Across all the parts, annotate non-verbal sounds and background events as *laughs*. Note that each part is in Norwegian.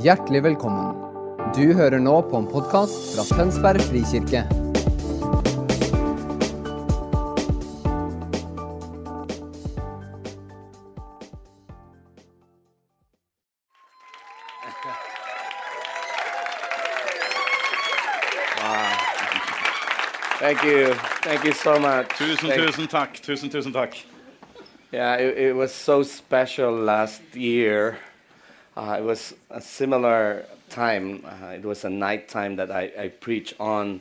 Hjertelig velkommen. Du hører nå på en podkast fra Tønsberg frikirke. Thank you. Thank you so much. Tusen, Thank- tusen takk. Tusen, tusen takk. Yeah, it, it was so special last year. Uh, it was a similar time. Uh, it was a night time that I, I preached on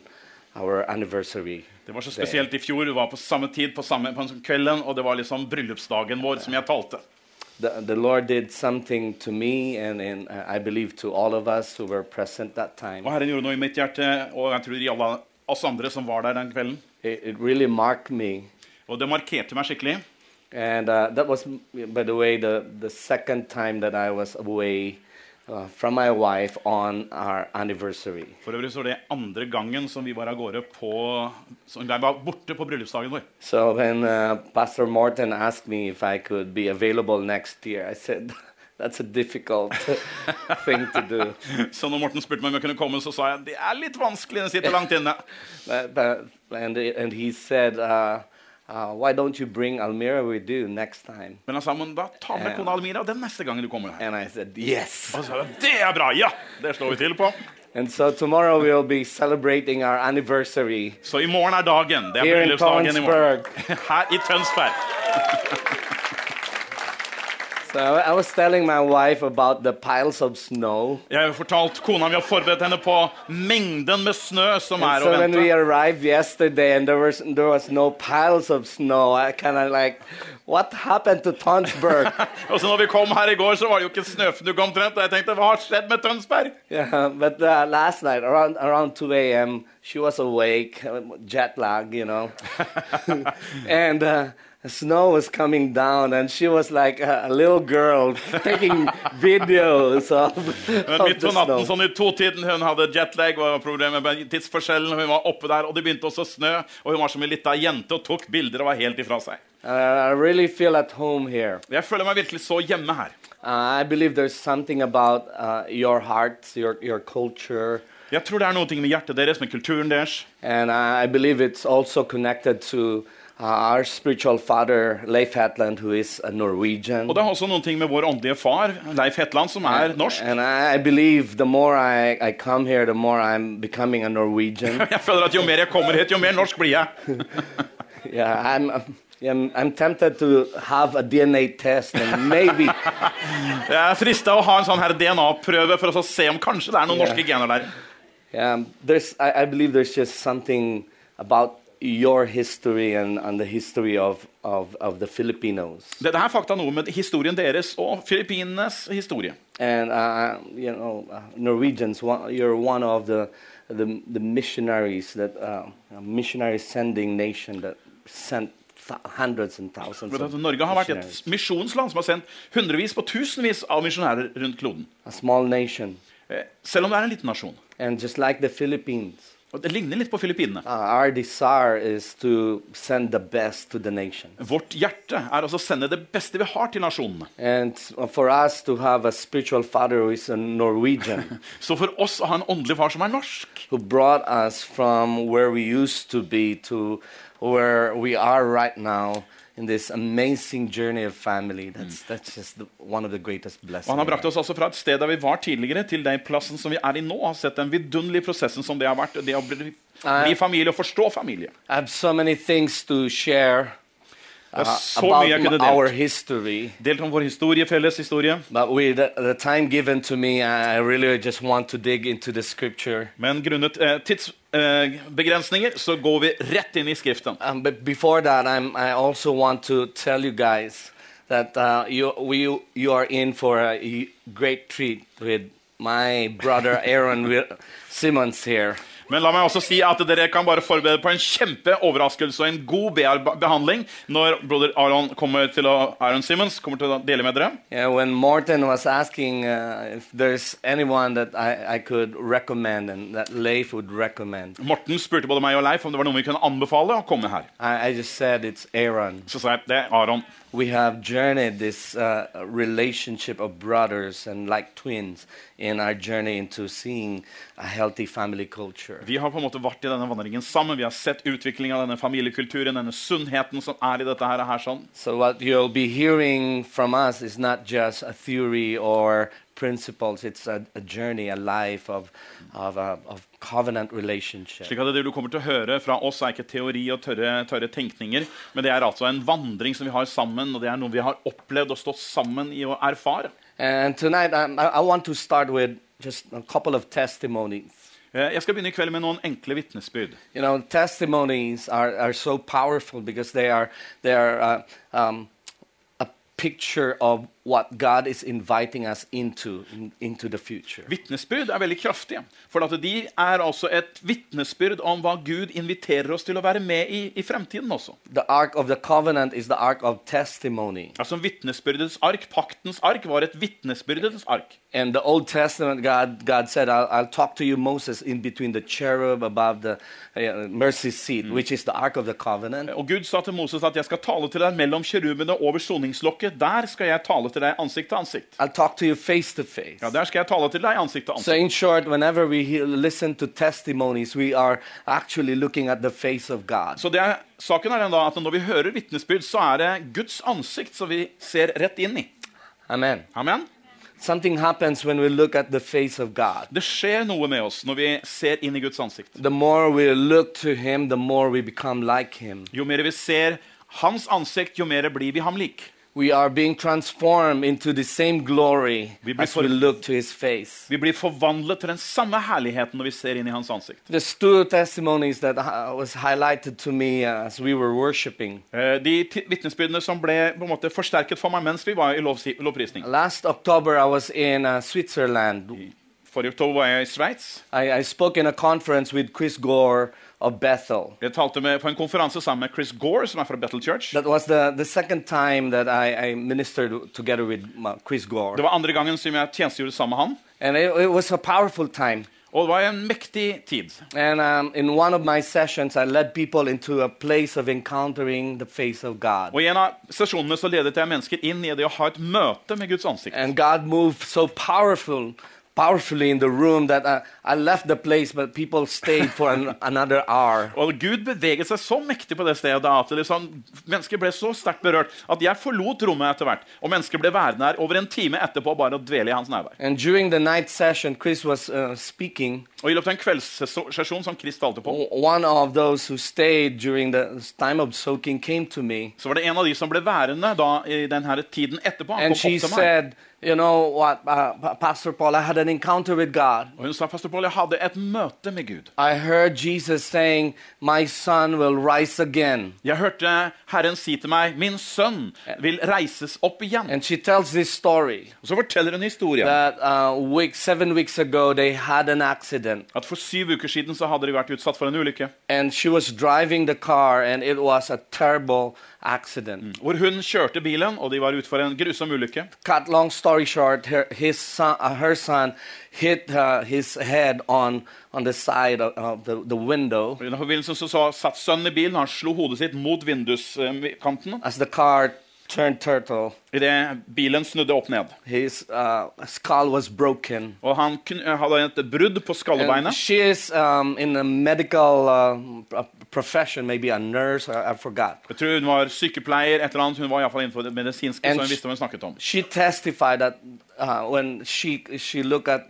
our anniversary. Det var så spesielt i fjor. Det var på samme tid, på samme på kvelden, og det var liksom bryllupsdagen vår som jeg talte. The, the Lord did something to me, and, and uh, I believe to all of us who were present that time. Og Herren gjorde noe i mitt hjerte, og jeg tror i alle oss andre som var der den kvelden. It, it really marked me. Og det markerte meg skikkelig. And uh, that was, by the way, the, the second time that I was away uh, from my wife on our anniversary. For øvrig så var det andre gangen som vi var av gårde på som Jeg var borte på bryllupsdagen vår. So when uh, Pastor Morton asked me if I could be available next year, I said, *laughs* that's a difficult *laughs* thing to do. Så når Morten spurte meg om jeg kunne komme, så sa jeg det er litt vanskelig. Det sitter langt inne. *laughs* But, but, and, and he said, uh, uh, why don't you bring Almira with you next time? Men han sa men da ta med kona Almira den neste gangen du kommer. And I said, yes. Og så det er bra! Ja! Det slår vi til på. And so tomorrow we'll be celebrating our anniversary Så i morgen er dagen. Det er bryllupsdagen i morgen. *laughs* Her i Tønsberg. *laughs* So I was telling my wife about the piles of snow. Jeg har fortalt kona mi har forberedt henne på mengden med snø som And er so å when we arrived yesterday and there was there was no piles of snow, I kind of like, what happened to Tonsberg? *laughs* Og så når vi kom her i går, så var det jo ikke snøfnugg omtrent. Og jeg tenkte, hva har skjedd med Tønsberg? yeah, but uh, last night around around 2 a.m. she was awake, uh, jet lag, you know, *laughs* *laughs* and. Uh, Snow was coming down, and she was like a, a little girl *laughs* taking videos of, *laughs* Men of midt på natten, sånn i totiden, hun hadde jetlag og problemer med tidsforskjellen. Hun var oppe der, og det begynte også å snø. Og hun var som en lita jente og tok bilder og var helt ifra seg. Uh, I really feel at home here. Jeg føler meg virkelig så hjemme her. Uh, I believe there's something about uh, your hearts, your, your culture, Jeg tror det er noe med hjertet deres, med kulturen deres. and I believe it's also connected to our spiritual father, Leif Hetland, who is a Norwegian. Og det har også noe med vår åndelige far, Leif Hetland, som er norsk. And I, I believe the more I, I come here, the more I'm becoming a Norwegian. *laughs* Jeg føler at Jo mer jeg kommer hit, jo mer norsk blir jeg. *laughs* yeah, I'm, I'm, I'm tempted to have a DNA test and maybe, *laughs* Jeg er frista å ha en sånn her DNA-prøve for å se om kanskje det er noen yeah. norske gener der. yeah, there's, I, I believe there's just something about your history and, and the history of, of, of the Filipinos. Dette er fakta noe med historien deres og Filippinenes historie. And uh, you know, uh, Norwegians, one, you're one of the the, the missionaries that uh, missionary sending nation that sent hundreds and thousands. Of Norge har vært et misjonsland som har sendt hundrevis på tusenvis av misjonærer rundt kloden. a small nation, Eh, Selv om det er en liten nasjon. and just like the Philippines, Og Det ligner litt på Filippinene. uh, our desire is to send the best to the nation. Vårt hjerte er altså å sende det beste vi har til nasjonene. And for us to have a spiritual father who is a Norwegian, *laughs* Så for oss å ha en åndelig far som er norsk, who brought us from where we used to be to where we are right now in this amazing journey of family. That's that's just the, one of the greatest og blessings. han har brakt oss altså fra et sted der vi var tidligere, til den plassen som vi er i nå. Har sett den vidunderlige prosessen som det har vært. Det å bli, bli familie og forstå familie. I have so many things to share Det er uh, så mye jeg kunne about our delt. history. Delt om vår historie, felles historie. But with the, the time given to me, I really just want to dig into the scripture. Men grunnet eh, tidsbegrensninger så går vi rett inn i Skriften. Um, but before that, I'm, I also want to tell you guys that uh, you, we, you are in for a great treat with my brother Aaron Simmons here. Men la meg også si at dere kan bare forberede på en kjempeoverraskelse og en god behandling når broder Aron, kommer til å, Aaron Simmons kommer til å dele med dere. Yeah, when Morten was asking uh, if there's anyone that I, I could recommend and that Leif would recommend, Morten spurte både meg og Leif om det var noen vi kunne anbefale å komme her. I, I just said it's Aaron. Så sa jeg det er Aron. we have journeyed this uh, relationship of brothers and like twins in our journey into seeing a healthy family culture. Vi har på en måte vært i denne vandringen sammen. Vi har sett utviklinga av denne familiekulturen, denne sunnheten som er i dette her. her sånn. So, what you'll be hearing from us is not just a theory or principles, it's a, a journey, a life of, of, a, of covenant relationship. Slik at Det du kommer til å høre fra oss, er ikke teori og tørre, tørre tenkninger, men det er altså en vandring som vi har sammen, og det er noe vi har opplevd og stått sammen i å erfare. And tonight, um, I, I want to start with just a couple of testimonies. Eh, Jeg skal begynne i kveld med noen enkle vitnesbyrd. You know, testimonies are, are so powerful because they are, uh, um, what God is inviting us into, in, into the future. Vitnesbyrd er veldig kraftige, for at de er altså et vitnesbyrd om hva Gud inviterer oss til å være med i i fremtiden også. The Ark of the Covenant is the Ark of testimony. Altså Vitnesbyrdets ark, paktens ark, var et vitnesbyrdets ark. And the Old Testament, God, God said, I'll, I'll talk to you, Moses, in between the cherub above the uh, mercy seat, which is the Ark of the Covenant. Og Gud sa til Moses at jeg skal tale til deg mellom kjerubene over soningslokket. Der skal jeg tale til deg ansikt til ansikt. I'll talk to you face to face. Ja, Der skal jeg tale til deg ansikt til So, ansikt. in short, whenever we listen to testimonies, we are actually looking at the face of God. Så det er, saken er den da at Når vi hører vitnesbyrd, så er det Guds ansikt som vi ser rett inn i. Amen. Amen. Something happens when we look at the face of God. Det skjer noe med oss når vi ser inn i Guds ansikt. The more we look to Him, the more we become like Him. Jo mer vi ser Hans ansikt, jo mer blir vi ham lik. We are being transformed into the same glory Vi blir as we look to His face. Vi blir forvandlet til den samme herligheten når vi ser inn i hans ansikt. There's two testimonies that uh, was highlighted to me as we were worshiping. Eh, De ti- vitnesbyrdene som ble på en måte forsterket for meg mens vi var i lovsi- lovprisning. Last October, I was in uh, Switzerland. Forrige oktober var jeg i Sveits. I, I spoke in a conference with Chris Gore of Bethel. Jeg talte med, på en konferanse sammen med Chris Gore, som er fra Bethel Church. That was the, the second time that I, I ministered together with Chris Gore. Det var andre gangen som jeg tjenestegjorde sammen med han. And it, it was a powerful time. Og det var en mektig tid. And um, in one of my sessions, I led people into a place of encountering the face of God. Og I en av sesjonene så ledet jeg mennesker inn i det å ha et møte med Guds ansikt. And God moved so powerful, powerfully in the room that I, I left the place, but people stayed for an, *laughs* another hour. Og Gud beveget seg så mektig på det stedet at liksom, mennesker ble så sterkt berørt at jeg forlot rommet etter hvert. Og mennesker ble værende her over en time etterpå bare å dvele i hans nærvær. And during the night session, Chris was uh, speaking. Og I løpet av en kveldssesjon som Chris talte på, One of those who stayed during the time of soaking came to me. så var det en av de som ble værende da i denne tiden etterpå. Han And kom she opp til meg. said, You know what, uh, Pa- Pastor Paul, I had an encounter with God. Og hun sa pastor Paul, jeg hadde et møte med Gud. I heard Jesus saying, My son will rise again. Jeg hørte Herren si til meg, min sønn vil reises opp igjen. And she tells this story Og så forteller hun historien. that uh, week, seven weeks ago they had an accident. At for syv uker siden så hadde de vært utsatt for en ulykke. And she was driving the car, and it was a terrible accident. Hvor hun kjørte bilen, og de var ute for en grusom ulykke. Cut long story short, her, his son, uh, her son hit uh, his head on, on the side of, of the, the window I den forbindelse så, så satt sønnen i bilen, han slo hodet sitt mot vinduskanten. as the car turned turtle. Idet bilen snudde opp ned. His uh, skull was broken. Og han hadde et brudd på skallebeinet. she is um, in a medical uh, profession, maybe a nurse, I, I forgot. Jeg tror hun var sykepleier, et eller annet. Hun var i hvert fall innenfor det medisinske, And så hun visste hva hun snakket om. She testified that uh, when she, she looked at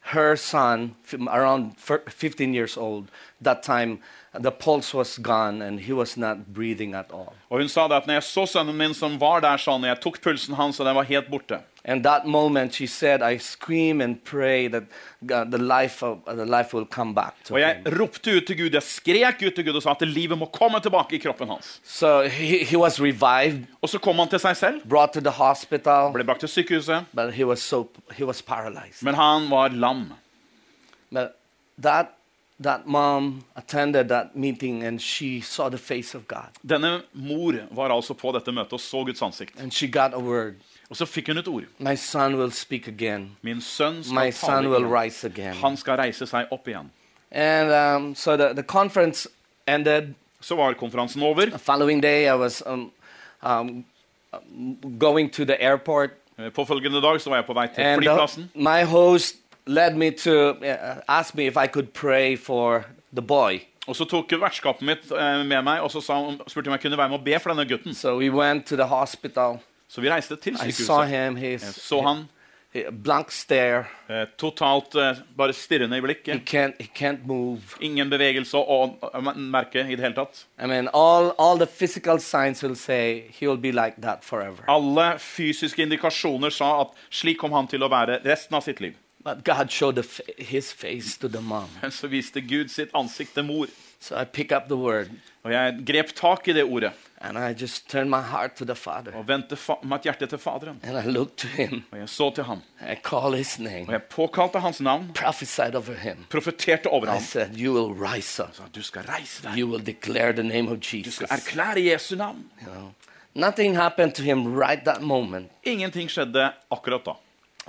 her son, around 15 years old, that time the pulse was gone and he was not breathing at all. Og hun sa det at når jeg så sønnen min som var der sånn, jeg tok pulsen hans, og den var helt borte. And that moment, she said, I scream and pray that God, the, life of, the life will come back to Og jeg him. ropte ut til Gud, jeg skrek ut til Gud og sa at livet må komme tilbake i kroppen hans. So he, he was revived, Og så kom han til seg selv, brought to the hospital, ble brakt til sykehuset, but he was so he was paralyzed. men han var lam. But that that mom attended that meeting and she saw the face of God Denne mor var altså på dette møtet og så Guds ansikt. and she got a word. Og så fikk hun et ord. My son will speak again. Min sønn My skal son will igjen. rise again. Han skal reise seg opp igjen. And um, so the, the conference ended. Så var konferansen over. The following day, I was um, um, going to the airport, Påfølgende dag så var jeg på vei til and the- flyplassen. my host led me to uh, ask me if I could pray for the boy. Og så tok vertskapet mitt eh, med meg og så sa, spurte om jeg kunne være med og be for denne gutten. So we went to the hospital. Så vi reiste til I saw sykehuset. him. Jeg så han he- blank stare. eh, totalt eh, bare stirrende i He blikket. can't. He can't move. Ingen bevegelse å merke i det hele tatt. I mean, all all the physical signs will say he'll be like that forever. Alle fysiske indikasjoner sa at slik kom han til å være resten av sitt liv. But God showed the, his face to the mom. *laughs* Så viste Gud sitt ansikt til mor. So I pick up the word Og jeg grep tak i det ordet and I just turned my heart to the Father. og vendte mitt hjerte til Faderen. And I looked to him. Og jeg så til ham. I call his Og jeg påkalte hans navn, prophesied over him. profeterte over I ham. said, You will rise up. Sa, Du skal reise deg. You will declare the name of Du skal erklære Jesu navn. You know, nothing happened to him right that moment. Ingenting skjedde akkurat da.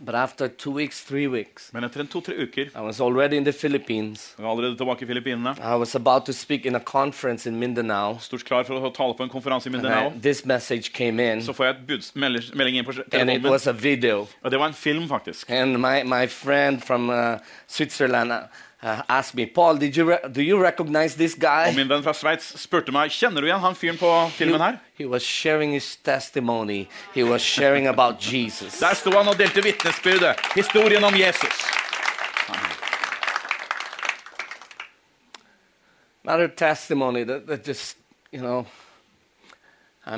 But after two weeks, three weeks, Men etter en to-tre uker I was already in the Philippines. jeg var allerede tilbake i Filippinene. I was about to speak in a conference in Mindanao. Stort klar for å tale på en konferanse i And Mindanao. I- this message came in, Så får jeg et buds meld- melding inn på and it telefonen was a video. Og det var en film, faktisk. And my, my friend from uh, Switzerland uh, uh, asked me, Paul, did you do you recognize this Og guy? min venn fra Sveits spurte meg kjenner du igjen han fyren på He, filmen her. he was sharing his testimony. He was sharing about Jesus. Der sto han og delte vitnesbyrdet. Historien om Jesus. Another testimony that, that just, you know, Et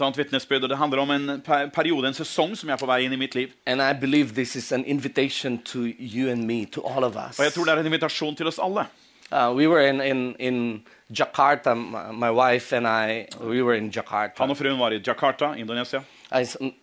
annet vitnesbyrd, og det handler om en periode, en sesong, som jeg er på vei inn i mitt liv. And I believe this is an invitation to you and me, to all of us. Og jeg tror det er en invitasjon til oss alle. Uh, we were in, in, in Jakarta, my, my wife and I, we were in Jakarta. Han og fruen var i Jakarta, Indonesia.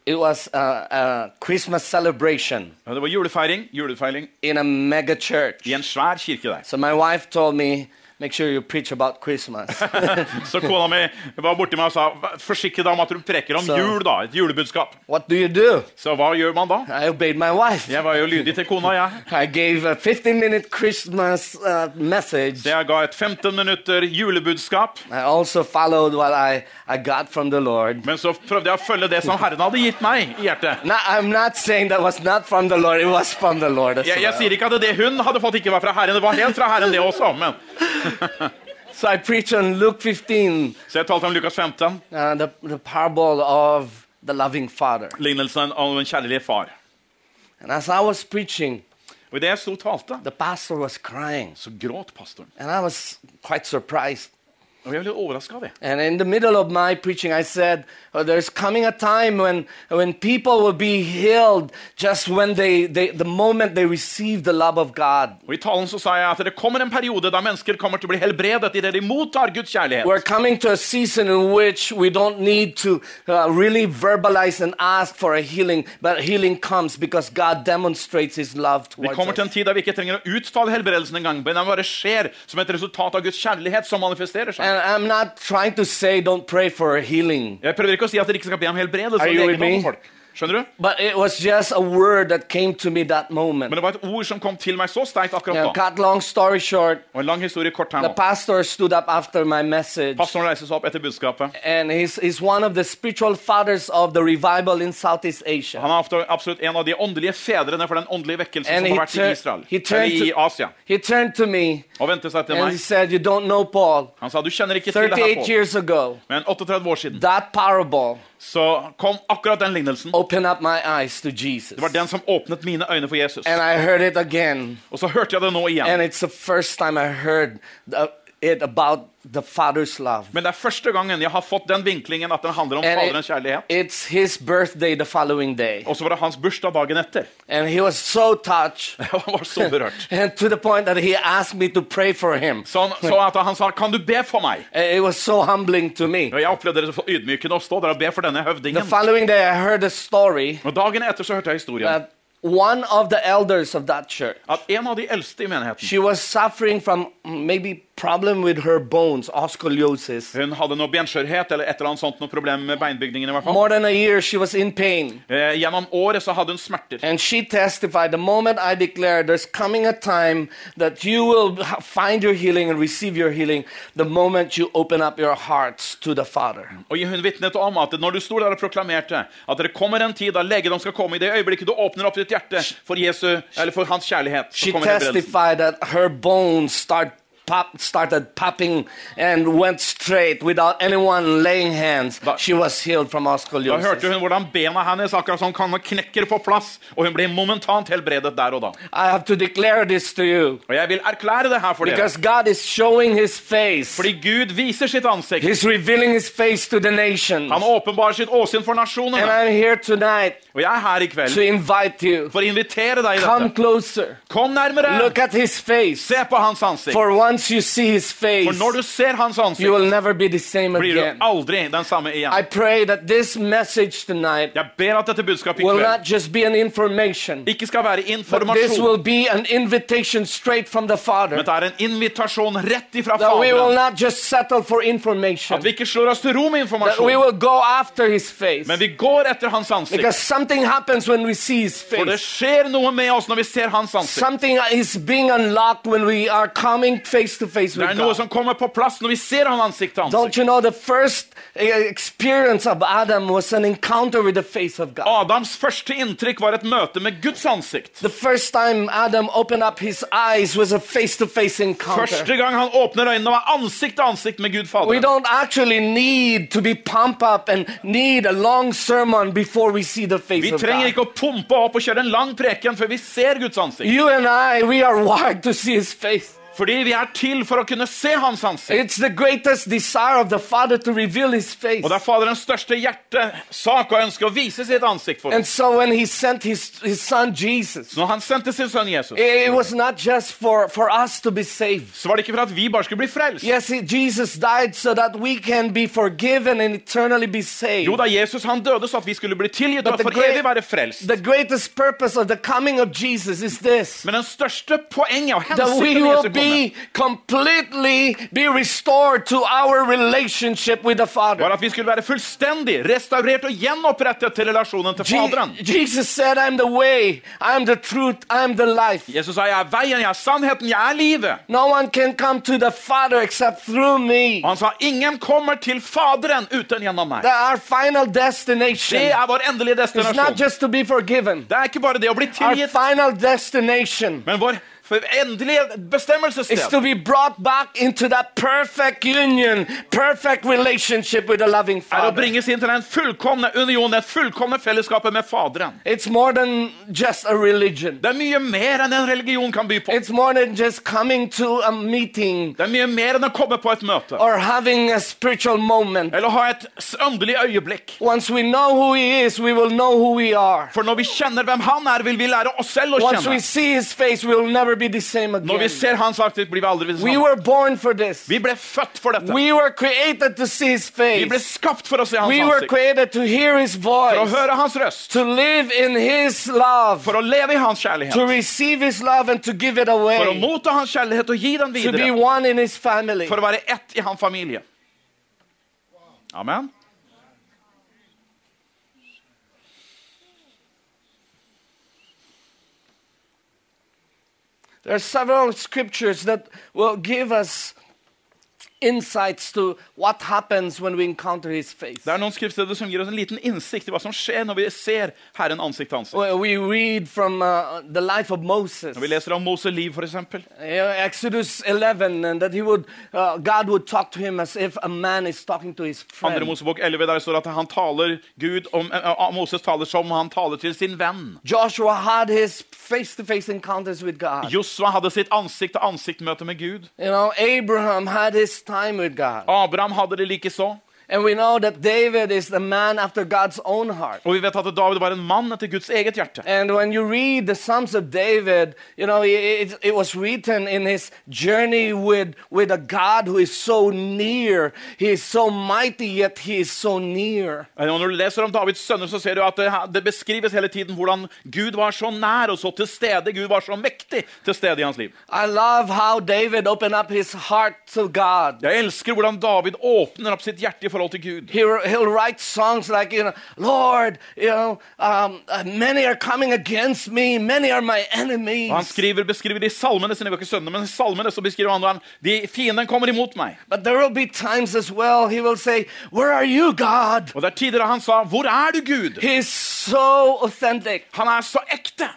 It was a, a Christmas celebration Det var julefeiring, julefeiring in a mega church. i en svær kirke der. So my wife told me, make sure you preach about Christmas. *laughs* Så kona mi var borti meg og sa forsikre deg om at du preker om so, jul, da. Et julebudskap. what do you do? Så hva gjør man da? I obeyed my wife. Jeg var jo lydig til kona, jeg. *laughs* I gave a 15 minute Christmas uh, message. Så jeg ga et 15 minutter julebudskap. I also followed what I, I got from the Lord. Men så prøvde jeg å følge det som Herren hadde gitt meg i hjertet. No, I'm not saying that was not from the Lord, it was from the Lord Jeg, jeg sier ikke at det hun hadde fått, ikke var fra Herren. Det var helt fra Herren, det også. Men. *laughs* *laughs* So I preached on Luke 15, Så jeg talte om Lukas 15, uh, the, the parable of the loving father. lignelsen av en kjærlig far. And as I was preaching, Og idet jeg sto og talte, the pastor was crying. så gråt pastoren. And I was quite surprised. Og jeg ble overraska av det. And in the middle of my preaching, I said, oh, There's coming a time when, when people will be healed just when they, they, the moment they receive the love of God. Og I talen så sa jeg at det kommer en periode da mennesker kommer til å bli helbredet idet de mottar Guds kjærlighet. We're coming to a season in which we don't need to uh, really verbalize and ask for a healing, but healing comes because God demonstrates His love Vi kommer til en tid der vi ikke trenger å uttale helbredelsen engang, men den bare skjer som et resultat av Guds kjærlighet som manifesterer seg. And I'm not trying to say don't pray for a healing, Jeg prøver ikke å si at dere ikke skal be om helbredelse. Are you with me? folk. Skjønner du? but it was just a word that came to me that moment. Men det var et ord som kom til meg så sterkt akkurat yeah, da. cut long story short, Og en lang historie kort her the nå. pastor stood up after my message. Pastoren reiste seg opp etter budskapet. And he's, he's one of the spiritual fathers of the revival in Southeast Asia. Han er absolutt en av de åndelige fedrene for den åndelige vekkelsen And som har vært i Israel. he, Eller i Asia. he turned to me Og vendte seg til and he meg. said, You don't know Paul. Han sa du kjenner ikke til det her, Paul. years ago, Men 38 år siden that parable så kom akkurat den lignelsen. opened up my eyes to Jesus. Det var den som åpnet mine øyne for Jesus. And I heard it again. Og så hørte jeg det nå igjen. And it's the first time I heard it about. Men det er første gangen jeg har fått den vinklingen at den handler om And Faderens kjærlighet. it's his birthday the following day. Og så var det hans bursdag dagen etter. *laughs* And he was so touched. *laughs* Han var så berørt. *laughs* and to the point that he asked me to pray for him. Så at han sa 'Kan du be for meg?' And It was so humbling to me. Og jeg opplevde det så ydmykende å stå der og be for denne The høvdingen. following day, I heard a story Og dagen etter så hørte jeg historien. one of the elders of that church, At en av de eldste i menigheten she was suffering from maybe problem with her bones, osculosis. Hun hadde noe benskjørhet eller et eller annet sånt, noe problem med beinbygningen. i hvert fall. More than a year, she was in pain. Eh, gjennom året så hadde hun smerter. And she testified the moment I declare there's coming a time that you will find your healing and receive your healing the moment you open up your hearts to the Father. Og hun vitnet om at når du sto der og proklamerte at det kommer en tid da legedom skal komme, i det øyeblikket du åpner opp ditt hjerte for, Jesu, eller for hans kjærlighet, så She kommer helbredelsen. testified that her bones start pop, started popping and went straight without anyone laying hands. Da- She was healed from Da hørte hun hvordan bena hennes akkurat som kan knekker på plass, og hun ble momentant helbredet der og da. I have to declare this to you Og jeg vil erklære det her for dere. because God is showing His face. Fordi Gud viser sitt ansikt. He's revealing His face to the nations. Han åpenbarer sitt åsyn for And nasjonene. I'm here tonight Og jeg er her i to kveld invite you. for å invitere deg i Come dette. closer. Kom nærmere. Look at His face. Se på hans ansikt. For once you see His face, For når du ser hans you ansikt, will never be the same blir again. du aldri den samme I igjen. pray that this message tonight Jeg ber at dette budskapet i will kveld not just be an information, ikke skal være but this informasjon, will be an invitation straight from the men Father. det er en invitasjon rett ifra That we will Faderen. not just settle for information, At vi ikke slår oss til ro med that we informasjon, will go after His face. men vi går etter hans ansikt. Because something happens when we see His For det face. skjer noe med oss når vi ser hans ansikt. Something is being unlocked when we are coming face to face Det with er noe God. som kommer på plass når vi ser han ansikt til Don't ansikt. you know the first uh, experience of Adam was an encounter with the face of God? Adams første inntrykk var et møte med Guds ansikt. The first time Adam opened up his eyes was a face to face encounter. Første gang han åpner øynene, var ansikt til ansikt med Gud We don't actually need to be pumped up and need a long sermon before we see the face Vi of trenger God. ikke å pumpe opp og kjøre en lang preken før vi ser Guds ansikt. You and I, we are wired to see his face. Fordi vi er til for å kunne se hans ansikt. It's the greatest desire of the Father to reveal his face. Og det er Faderens største hjertesak å ønske å vise sitt ansikt for And oss. so when he sent his, his son Jesus, Når han sendte sin sønn Jesus, it was not just for, for us to be saved. så var det ikke for at vi bare skulle bli frelst. Yes, Jesus died so that we can be forgiven and eternally be saved. Jo da, Jesus han døde så at vi skulle bli tilgitt og for evig være frelst. The greatest purpose of the coming of Jesus is this. Men den største poenget og hensikten Jesu komme completely be restored to our relationship with the var at vi skulle være fullstendig restaurert og gjenopprettet til relasjonen til Faderen. Jesus said, I'm the way, I'm the truth, I'm the life. Jesus sa, jeg er veien, jeg er sannheten, jeg er livet. No one can come to the Father except through me. Og han sa, ingen kommer til Faderen uten gjennom meg. That our final destination Det er vår endelige is not destinasjon. just to be forgiven. Det er ikke bare det å bli Our tilgitt, final destination men vår for endelig et to bestemmelsessted. be brought back into that perfect union, perfect relationship with the loving Er å bringes inn til den fullkomne union, det fullkomne fellesskapet med Faderen. It's more than just a religion. Det er mye mer enn en religion kan by på. It's more than just coming to a meeting Det er mye mer enn å komme på et møte. or having a spiritual moment. Eller ha et åndelig øyeblikk. Once we know who He is, we will know who we are. For når vi kjenner hvem han er, vil vi lære oss selv å Once we kjenne. see His face, we will never Når vi ser hans ansikt, blir vi aldri det We samme. were born for this. Vi ble født for dette. We were created to see His Vi ble skapt for å se hans We were ansikt. created to hear His For å høre hans røst. to live in His love, For å leve i hans to kjærlighet. receive His love and to give it For å motta hans kjærlighet og gi den to be videre. one in His family. For å være ett i hans familie. Amen. There are several scriptures that will give us insights to what happens when we encounter His face. Det er noen skriftsteder som gir oss en liten innsikt i hva som skjer når vi ser Herren ansikt til ansikt. Well, We read from uh, the life of Moses, Når vi leser om Moses liv, for eksempel, Exodus 11, and that he would, uh, God would talk to him as if a man is talking to his Andre. Mosebok 11, der står at han taler Gud om, uh, Moses taler som han taler til sin venn. Joshua had his face-to-face encounters with God. Josua hadde sitt ansikt-til-ansikt-møte med Gud. You know, Abraham had his time with God. Abraham hadde det likeså. And we know that David is the man after God's own heart. Og vi vet at David var en mann etter Guds eget hjerte. And when you read the Psalms of David, you know, it, it, was written in his journey with, with a God who is so near. He is so mighty, yet he is so near. Og når du leser om Davids sønner, så ser du at det, det beskrives hele tiden hvordan Gud var så nær og så til stede. Gud var så mektig til stede i hans liv. I love how David opened up his heart to God. Jeg elsker hvordan David åpner opp sitt hjerte forhold til Gud. He'll, he'll write songs like, you know, Lord, you know, um, uh, many are coming against me, many are my enemies. Og han skriver, beskriver de salmene sine, vi ikke sønner, men salmene så beskriver han han de fienden kommer imot meg. But there will be times as well he will say, Where are you, God? Og det er tider han sa, hvor er du Gud? He's so authentic. Han er så ekte.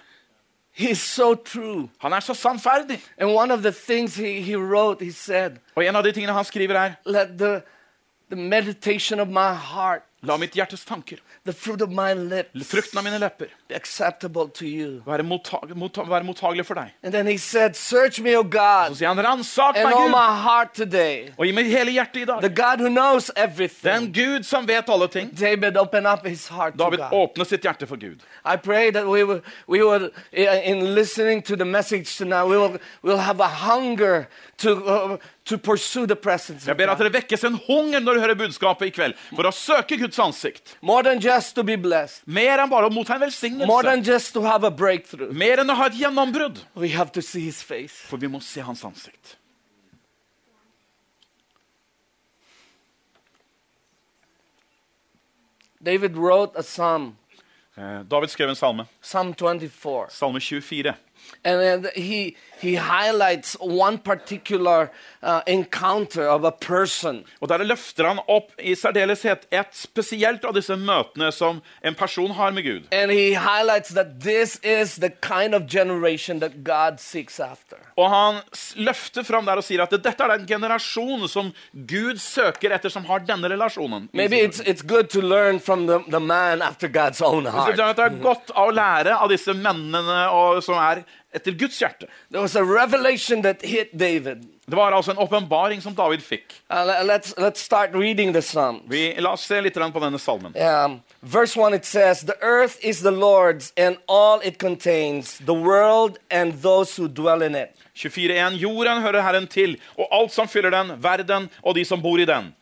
He's so true. Han er så sannferdig. And one of the things he, he wrote, he said, Og en av de tingene han skriver er, Let the, the meditation of my heart, la mitt hjertes tanker, the fruit of my lips, frukten av mine lepper, be acceptable to you. være, mottag motta være mottagelig for deg. And then he said, Search me, O Så sier han, ransak meg Gud, my heart today. og gi meg hele hjertet i The dag. God who knows Det er. Gud som vet alle ting. David opened up his heart to David God. åpner sitt hjerte for Gud. I pray that we will, we will, uh, in listening to the message tonight, we will, we'll have a hunger to, uh, to pursue the presence Jeg ber at det dere vekkes en hunger når du hører budskapet i kveld, for å søke Guds ansikt. More than just to be blessed, Mer enn bare å motta en velsignelse. than just to have a breakthrough. Mer enn å ha et gjennombrudd. We have to see his face. For vi må se hans ansikt. David wrote a psalm, Eh, David skrev en salme, Psalm 24. salme 24. And and he, he highlights one particular uh, encounter of a person. Og Der løfter han opp i særdeleshet et spesielt av disse møtene som en person har med Gud. And he highlights that this is the kind of generation that God seeks after. Og han løfter fram der og sier at dette er den generasjonen som Gud søker etter, som har denne relasjonen. Maybe it's, it's good to learn from the, the man after God's own heart. det det er godt å lære av disse mennene og, som er etter Guds hjerte. Det var altså en åpenbaring som David fikk. Uh, let's, let's. Vi, la oss se litt på denne salmen. Yeah. verse 1 it says, The earth is the Lord's and all it contains, the world and those who dwell in it. 24.1. Jorden hører Herren til, og alt som fyller den, verden og de som bor i den.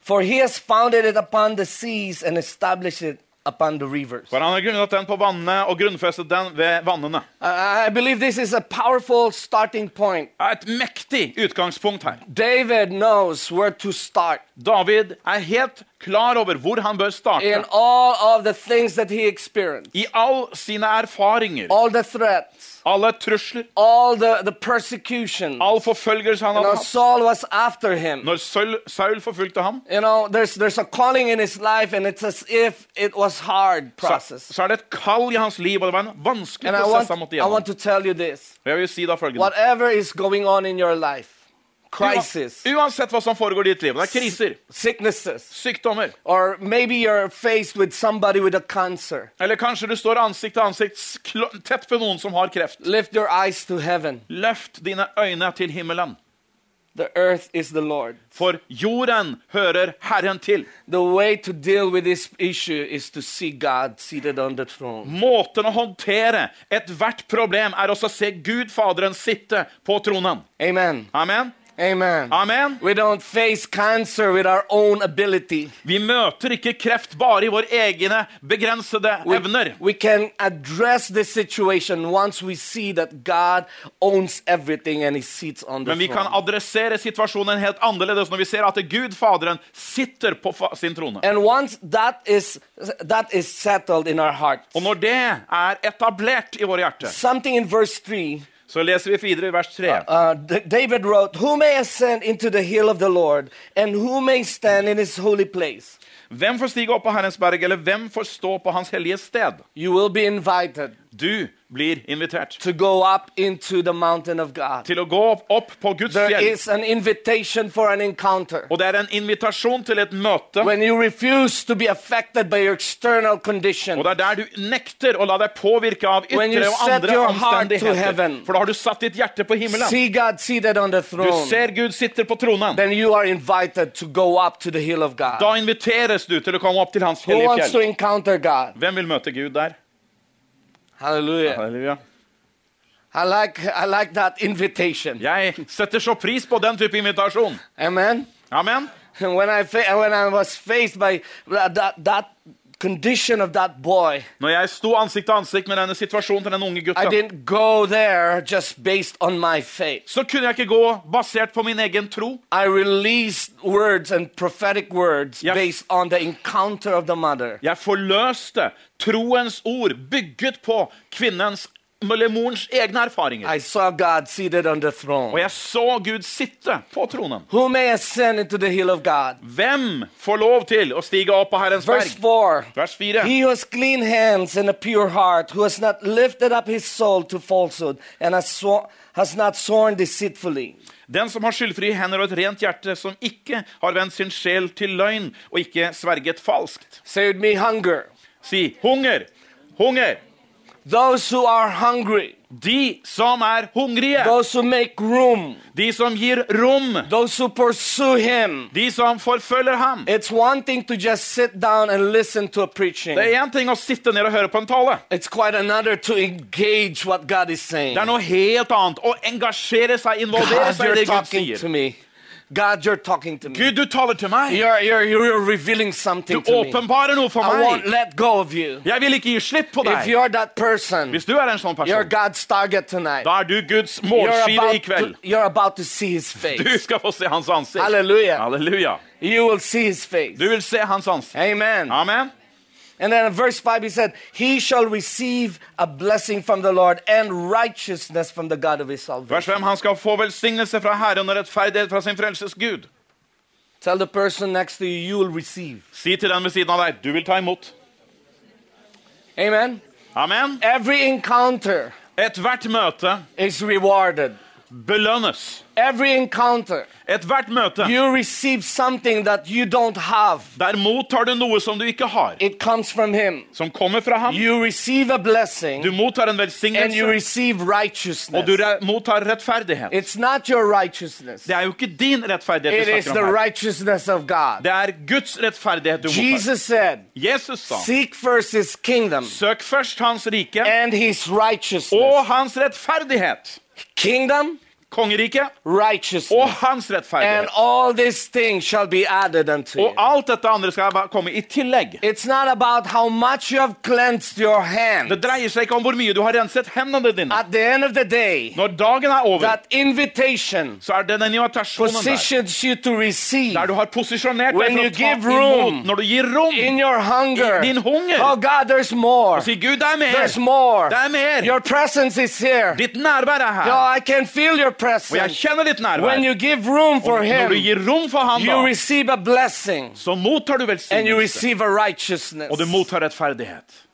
For he has founded it upon the seas and established it upon the rivers. For han har grunnet den på vannet og grunnfestet den ved vannene. I believe this is a powerful starting point. Et mektig utgangspunkt her. David knows where to start David er helt klar over hvor han bør starte. I all sine erfaringer, all threats, alle trusler, all the, the all forfølgelse han hadde hatt. Saul was him. Når Saul, Saul forfulgte ham, You know, there's, there's life, så, så er det et kall i hans liv, og det var en vanskelig prosess han måtte gjennom. Og jeg vil si da følgende. Whatever is going on in your life, crisis, Uansett hva som foregår i ditt liv, det er kriser, sicknesses, sykdommer, or maybe you're faced with somebody with a cancer, eller kanskje du står ansikt til ansikt tett ved noen som har kreft. lift your eyes to heaven. Løft dine øyne til himmelen, The earth is the Lord. for jorden hører Herren til. The way to deal with this issue is to see God seated on the throne. Måten å håndtere ethvert problem er også å se Gud Faderen sitte på tronen. Amen. Amen. Amen. Amen. We don't face cancer with our own ability. Vi møter ikke kreft bare i våre egne begrensede evner. we can address the situation once we see that God owns everything and He sits on the Men vi kan adressere situasjonen helt annerledes når vi ser at Gud Faderen sitter på sin trone. And once that is that is settled in our hearts, Og når det er etablert i våre hjerter, something in verse three. Så leser vi videre i vers 3. Uh, uh, David wrote, Who may ascend into the hill of the Lord, and who may stand in his holy place? Hvem får stige opp på Herrens berg, eller hvem får stå på Hans hellige sted? You will be invited. Du blir invitert to go up into the mountain of God. til å gå opp, på Guds There fjell. is an invitation for an encounter. Og det er en invitasjon til et møte. When you refuse to be affected by your external condition, Og det er der du nekter å la deg påvirke av ytre og andre omstendigheter. For da har du satt ditt hjerte på himmelen. see God seated on the Du ser Gud sitter på tronen. then you are invited to go up to the hill of God. Da inviteres du til å komme opp til Hans Who wants to fjell. encounter God? Hvem vil møte Gud der? Hallelujah. Halleluja. I like I like that invitation. Jeg setter så pris på den type invitasjon. Amen. Amen. When I when I was faced by that that condition of that boy, Når jeg sto ansikt til ansikt med denne situasjonen til den unge I gutta, didn't go there just based on my faith. så kunne jeg ikke gå basert på min egen tro. I released words and prophetic words Yes. based on the encounter of the mother. Jeg forløste troens ord bygget på kvinnens eller morens egne erfaringer. I saw God seated on the throne. Og jeg så Gud sitte på tronen. Who may ascend into the hill of God? Hvem får lov til å stige opp på Herrens Verse berg? 4. Vers 4. He who has clean hands and a pure heart, who has not lifted up his soul to falsehood, and has, has not sworn deceitfully. Den som har skyldfrie hender og et rent hjerte, som ikke har vendt sin sjel til løgn og ikke sverget falskt. Say with me, hunger. Si hunger, hunger. Those who are hungry, De som er hungrige, those who make room, de som gir rom, those who pursue him. de som forfølger ham. It's one thing to just sit down and listen to a preaching. Det er én ting å sitte ned og høre på en tale. It's quite another to engage what God is saying. Det er noe helt annet å engasjere seg, involvere God, seg i det Gud to sier. me. God, you're talking to me. Gud, du taler til meg. You're, you're, you're revealing Du something åpenbarer noe for I won't meg. let go of you. Jeg vil ikke gi slipp på If deg. you're that person, Hvis du er en sånn you're person, God's target tonight. da er du Guds målskive i kveld. to, you're about to see his Du skal få se hans ansikt. Halleluja. Halleluja. You will see his face. Du vil se hans ansikt. Amen. Amen. And then in verse 5, he said, He shall receive a blessing from the Lord and righteousness from the God of his salvation. Vers 5. Han skal få velsignelse fra Herren og rettferdighet fra sin frelses Gud. Tell the person next to you, you will receive. Si til den ved siden av deg, du vil ta imot. Amen. Amen. Every encounter Ethvert møte is rewarded. Belønnes. Every encounter, Ethvert møte, you receive something that you don't have. der mottar du noe som du ikke har, It comes from Him. som kommer fra ham. You receive a blessing Du mottar en and you velsignelse, receive og righteousness. du re- mottar rettferdighet. It's not your righteousness, Det er jo ikke din rettferdighet it vi is snakker the om her. righteousness of God. Det er Guds rettferdighet du mottar. Jesus said, Jesus sa, Seek first His kingdom søk først hans rike and His righteousness. og hans rettferdighet. Kingdom, Kongeriket righteousness. og hans And rettferdighet. all these things shall be added unto. Og alt dette andre skal komme i tillegg. It's not about how much you have your hand. Det dreier seg ikke om hvor mye du har renset hendene dine. At the end of the day, Når dagen er over, that invitation så er det den invitasjonen der. you to receive Der du har posisjonert deg for å ta imot. Når du gir rom. in your hunger. I din hunger. Oh God, there's more. Si Gud, det er mer. There's more. Det er mer. Your presence is here. Ditt nærvær er her. I your Og jeg kjenner ditt nærvær. Og når du gir rom for ham, da, blessing så mottar du velsignelse. Og du mottar rettferdighet.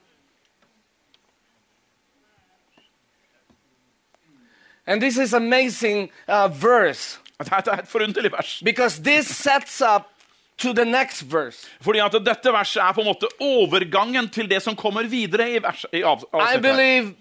And this is amazing uh, verse *laughs* Dette er et forunderlig vers. because this sets up to the next verse. Fordi at dette verset er på en måte overgangen til det som kommer videre i, vers, i I believe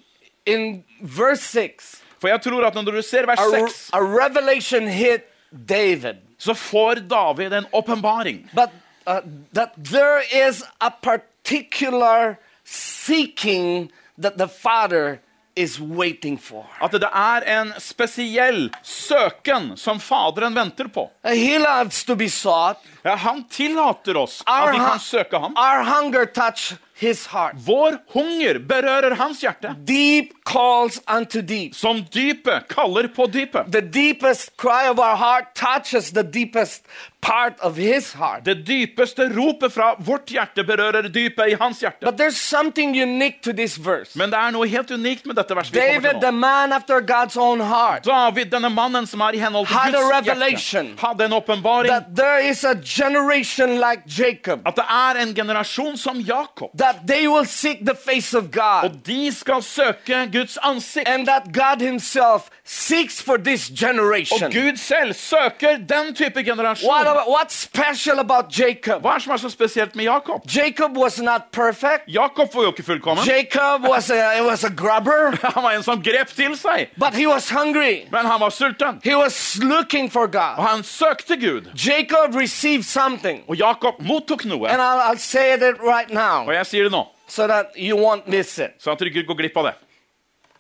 in verse 6, For jeg tror at når du ser vers 6, a revelation hit David. så får David en åpenbaring. But uh, that there is a particular seeking that the Father is waiting for. At det er en spesiell søken som Faderen venter på. Uh, He loves to be sought. Ja, han tillater oss Our, at vi kan søke ham. our hunger touch his heart. Vår hunger berører hans hjerte. Deep calls unto deep. Som dypet kaller på dypet. The deepest cry of our heart touches the deepest part of his heart. Det dypeste ropet fra vårt hjerte berører dypet i hans hjerte. But there's something unique to this verse. Men det er noe helt unikt med dette verset. David, the man after God's own heart, David, denne mannen som er i henhold til Had a Guds revelation hjerte, hadde en åpenbaring that there is a generation like Jacob, At det er en generasjon som Jakob. that they will seek the face of God, Og de skal søke Guds ansikt. and that God Himself seeks for this Og. Gud selv søker den type generasjon. What about, what's special about Jacob? Hva er som er så spesielt med Jakob? Jacob was not perfect. Jakob var jo ikke fullkommen. Jacob was a, was a grubber, *laughs* Han var en som grep til seg. but he was hungry. Men han var sulten. He was looking for Og han søkte Gud. Jacob received something. Og Jakob mottok noe. And I'll, I'll say it right now Og jeg sier det nå, so that you won't miss it. så at du ikke går glipp av det. What's unique about Jacob seeking the face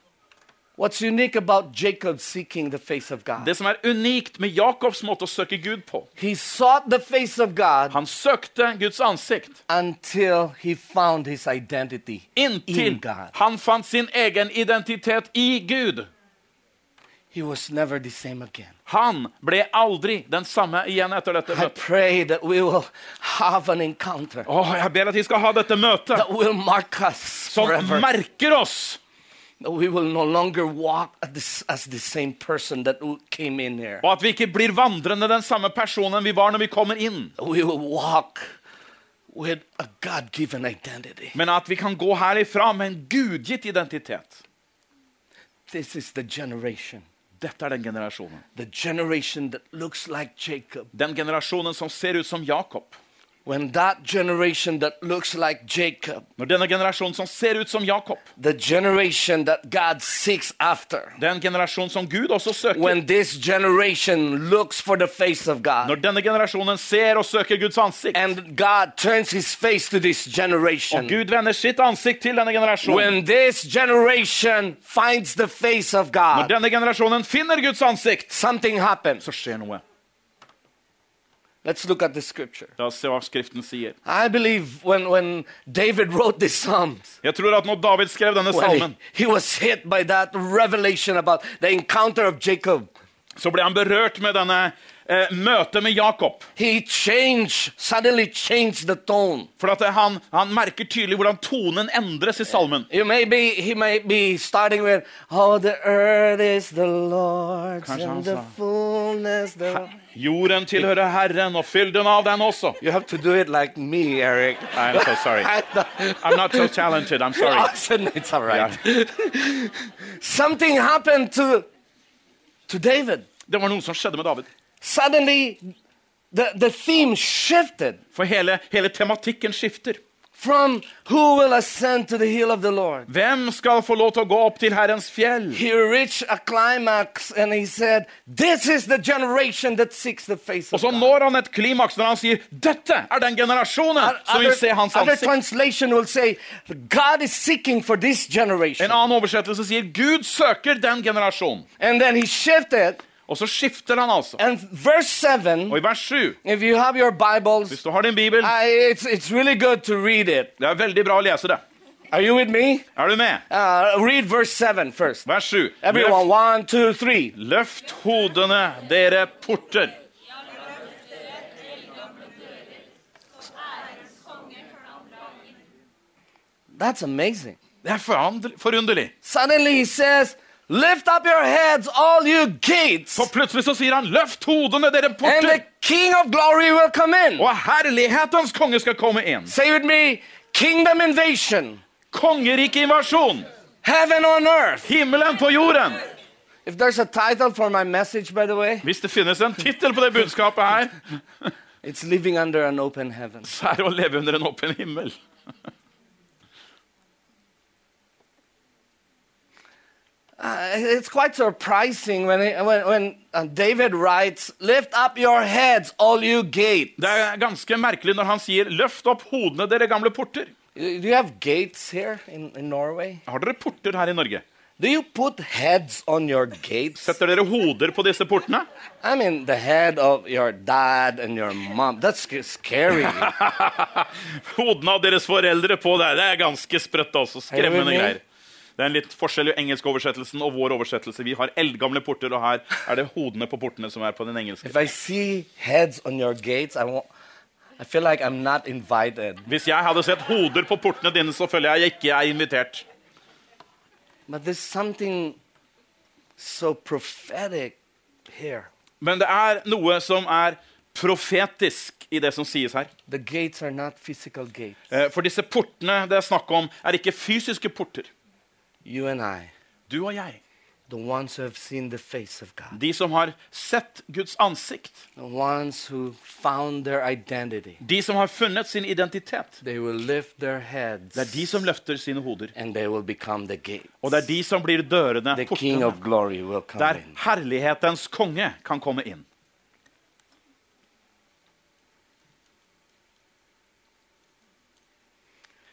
of God? Det som er unikt med Jakobs måte å søke Gud på He sought the face of God Han søkte Guds ansikt until he found his identity inntil in God. han fant sin egen identitet i Gud. He was never the same again. Han ble aldri den samme igjen etter dette I møtet. pray that we will have an encounter Åh, jeg ber at vi skal ha dette møtet that will mark us som merker oss. We will no longer walk as the same person that came in here. Og at vi ikke blir vandrende den samme personen vi var når vi kommer inn. We will walk with a God given identity. Men at vi kan gå herifra med en gudgitt identitet. This is the generation. Dette er den generasjonen. The generation that looks like Jacob. Den generasjonen som ser ut som Jakob. When that generation that looks like Jacob, Når denne generasjonen som ser ut som Jakob, the generation that God seeks after, den generasjonen som Gud også søker when this generation looks for the face of Når God, denne generasjonen ser og søker Guds ansikt, and God turns his face to this og generation, Gud vender sitt ansikt til denne generasjonen when this generation finds the face of Når God, denne generasjonen finner Guds ansikt, something happens. så skjer noe. Let's look at the scripture. La oss se hva Skriften sier. I believe when, when David wrote this Psalms, Jeg tror at når David skrev denne he, salmen, he was hit by that revelation about the encounter of Jacob. så ble han berørt med denne eh, med Jakob. Changed, changed. For at han, han merker tydelig hvordan tonen endres i salmen. Be, he may be starting with, Oh, the earth is the Lord's Kanskje han the sa- Jorden tilhører Herren, og fyll den av den også. You have to do it like me, Eric. I'm so sorry. *laughs* I'm not so talented, I'm sorry. *laughs* It's all right. *laughs* Something happened to, to David. Det var noe som skjedde med David. Suddenly, the, the theme shifted For hele, hele tematikken skifter. from who will ascend to the hill of the Lord. Hvem skal få lov til å gå opp til Herrens fjell? He reached a climax and he said, This is the generation that seeks the face Og of så når han et klimaks når han sier dette er den generasjonen som vil se hans other ansikt. translation will say, God is seeking for this generation. En annen oversettelse sier Gud søker den generasjonen. And then he shifted, Og så skifter han altså. Seven, Og i vers 7, you Bibles, hvis du har din bibel, I, it's, it's really det er veldig bra å lese det. Are you with me? Er du med? Uh, read verse 7 first. Vers 7. Everyone, Løft, one, two, three. løft hodene, dere porter. That's amazing. Det er forunderlig. Suddenly he says, Lift up your heads, all you gates, For plutselig så sier han 'løft hodene, dere and the King of glory will come in. og herlighetens konge skal komme inn. Say with me, kingdom invasion, Kongerikeinvasjon. heaven on earth. Himmelen på jorden. If there's a title for my message, by the way, Hvis det finnes en tittel på det budskapet her, it's living under an open heaven. så er det å leve under en åpen himmel. Uh, it's quite surprising when, he, when, when uh, David writes, Lift up your heads, all you gates. Det er ganske merkelig når han sier 'løft opp hodene, dere gamle porter'. Do you have gates here in, in Norway? Har dere porter her i Norge? Do you put heads on your gates? Setter dere hoder på disse portene? I mean, the head of your dad and your mom. That's scary. *laughs* Hodene av deres foreldre på der. Det er ganske sprøtt også. Skremmende greier. Det er en litt forskjell i engelsk oversettelsen og vår oversettelse. Vi har eldgamle porter, og her er det hodene på portene som er på den engelske. if I see heads on your gates, I, won't, I feel like I'm not invited. Hvis jeg hadde sett hoder på portene dine, så føler jeg ikke jeg er invitert. But there's something so prophetic here. Men det er noe som er profetisk i det som sies her. The gates are not gates. Eh, For disse portene det er snakk om, er ikke fysiske porter. You and I, Du og jeg, the ones who have seen the face of God, de som har sett Guds ansikt, the ones who found their identity, de som har funnet sin identitet, they will lift their heads. Det er de som løfter sine hoder. and they will become the gate. Og det er de som blir dørene, The King of portene, glory will come der herlighetens konge kan komme inn.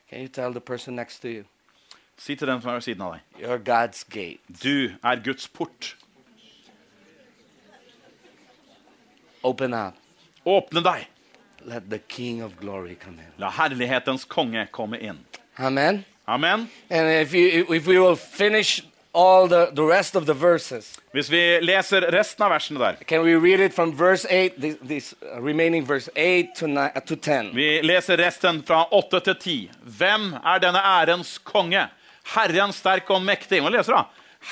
Can you tell the person next to you, Si til den som er ved siden av deg. you're God's gate? Du er Guds port. Open up. Åpne deg. Let the King of glory come in. La herlighetens konge komme inn. Amen. Amen. And if you if we will finish all the, the rest of the verses, Hvis vi leser resten av versene der can we read it from verse 8, this, this uh, remaining verse 8 to, 9, uh, to 10? Vi leser resten fra 8 til 10. Hvem er denne ærens konge? Herren sterk og mektig. Må lese da.